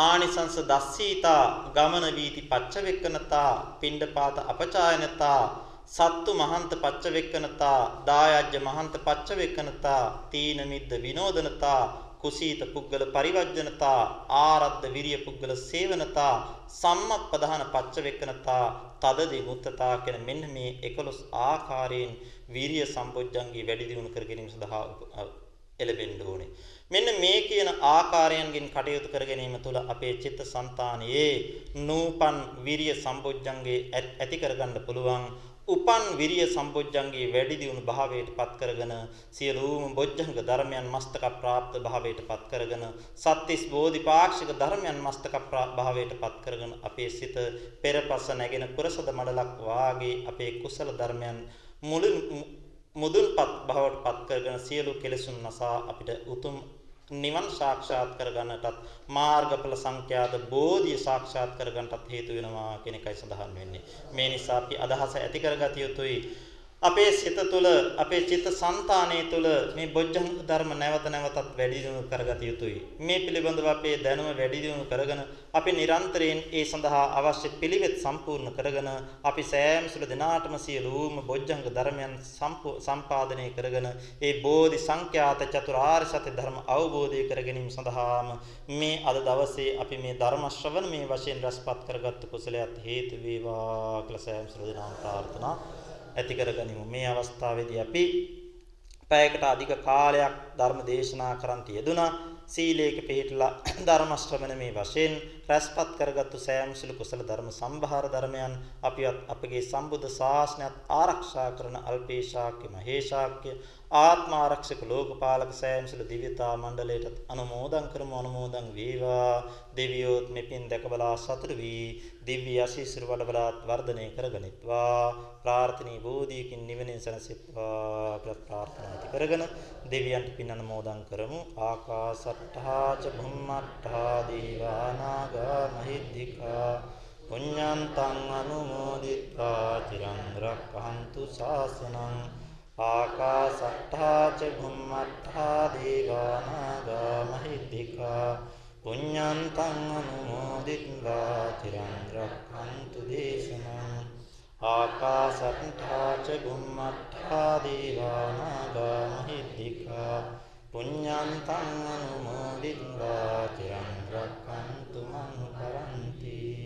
ආනිසංස දස්සීතා ගමන වීති පච්චවෙක්කනතා පිණ්ඩපාත අපචායනතා සත්තු මහන්ත පච්චවෙක්කනතා දායජ්‍ය මහන්ත පච්චවෙක්කනතා තීන මිද්ද විනෝදනතා කුසීත පුද්ගල පරිවර්ජනතා ආරද්ධ විරිය පුද්ගල සේවනතා සම්මත් ප්‍රධාන පච්චවෙක්කනතා තදදි මුත්තතා කියන මෙන්න මේ 11 ආකාරයෙන් වීරිය සම්පොජ්ජංගී වැඩි දියුණු කර ගැනීම සඳහා එළඹෙන්න ඕනේ. මෙන්න මේ කියන ආකාරයන්ගෙන් කටයුතු කර ගැනීම තුළ අපේ චිත්ත સંතානයේ නූපන් විරිය සම්බොජ්ජංගේ ඇති කරගන්න පුළුවන්. උපන් විරිය සම්බොජ්ජංගේ වැඩි දියුණු භාවයට පත් කරගෙන සියලුම බොජ්ජංග ධර්මයන් මස්තක ප්‍රාප්ත භාවයට පත් කරගෙන සත්‍තිස් බෝධිපාක්ෂික ධර්මයන් මස්තක භාවයට පත් කරගෙන අපේ සිත පෙරපස නැගෙන පුරසද මඩලක් වාගේ අපේ කුසල ධර්මයන් මුලින් මුදුන්පත් බවට පත් කරගෙන සියලු කෙලෙසුන් නසා අපිට උතුම් නිවන් සාක්ෂාත් කරගන්නටත් මාර්ගඵල සංඛ්‍යාත බෝධිය සාක්ෂාත් කරගන්නටත් හේතු වෙනවා කියන එකයි සඳහන් වෙන්නේ. මේ නිසා අපි අදහස ඇති කරගatiya යුතුයි. අපේ සිත තුළ අපේ චිත්ත સંතානයේ තුළ මේ බොජ්ජංග ධර්ම නැවත නැවතත් වැඩි දියුණු කරගත යුතුයි. මේ පිළිබඳව අපේ දැනුම වැඩි දියුණු කරගෙන අපි නිරන්තරයෙන් ඒ සඳහා අවශ්‍ය පිළිවෙත් සම්පූර්ණ කරගෙන අපි සෑම සුළු දිනාටම සියලුම බොජ්ජංග ධර්මයන් සම්පාදනය කරගෙන ඒ බෝධි සංඛ්‍යාත චතුරාර්ය සත්‍ය ධර්ම අවබෝධය කර ගැනීම සඳහාම මේ අද දවසේ අපි මේ ධර්ම ශ්‍රවණ මේ වශයෙන් රසපත් කරගත්තු කුසලයට හේතු වේවා කියලා සෑම සුළු දිනාම ප්‍රාර්ථනා ඇති කරගනිමු. මේ අවස්ථාවේදී අපි පැයකට අධික කාලයක් ධර්ම දේශනා කරන්ට යෙදුනා. සීලයක පිළිපදලා ධර්ම ශ්‍රවණමේ වශයෙන් රැස්පත් කරගත්තු සෑම සිළු කුසල ධර්ම සම්භාර ධර්මයන් අපි අපගේ සම්බුද්ධ ශාසනයත් ආරක්ෂා කරන අල්පේශාක්‍ය මහේශාක්‍ය ආත්ම ආරක්ෂක ලෝකපාලක සෑම සිළු දිව්‍යතා මණ්ඩලයට අනුමෝදන් කරමු අනුමෝදන් වේවා දෙවියෝත් මෙපින් දැකබලා සතුටු වී දිව්‍ය ආශීර්වාද වඩබලාත් වර්ධනය කරගනිත්වා ප්‍රාර්ථනීය බෝධියකින් නිවෙනින් සැනසෙත්වා කියලා ප්‍රාර්ථනා ඇති කරගෙන දෙවියන්ට පින් අනුමෝදන් කරමු. ආකාසට්ඨා ච භුම්මට්ඨා දීවානාග මහිද්దికා පුඤ්ඤන්තං අනුමෝදිත්වා චිරං රක්ඛන්තු ශාසනං. ආකාසට්ඨා ච භුම්මට්ඨා දීවානාග මහිද්దికා පුඤ්ඤන්තං අනුමෝදිත්වා චිරං රක්ඛන්තු දේශනං. ආකාසට්ඨා ච බුම්මට්ඨා දීවානාගා මහිද්దికා පුඤ්ඤන්තං අනුමෝදිත්වා චිරං රක්ඛන්තු මං කරන්ති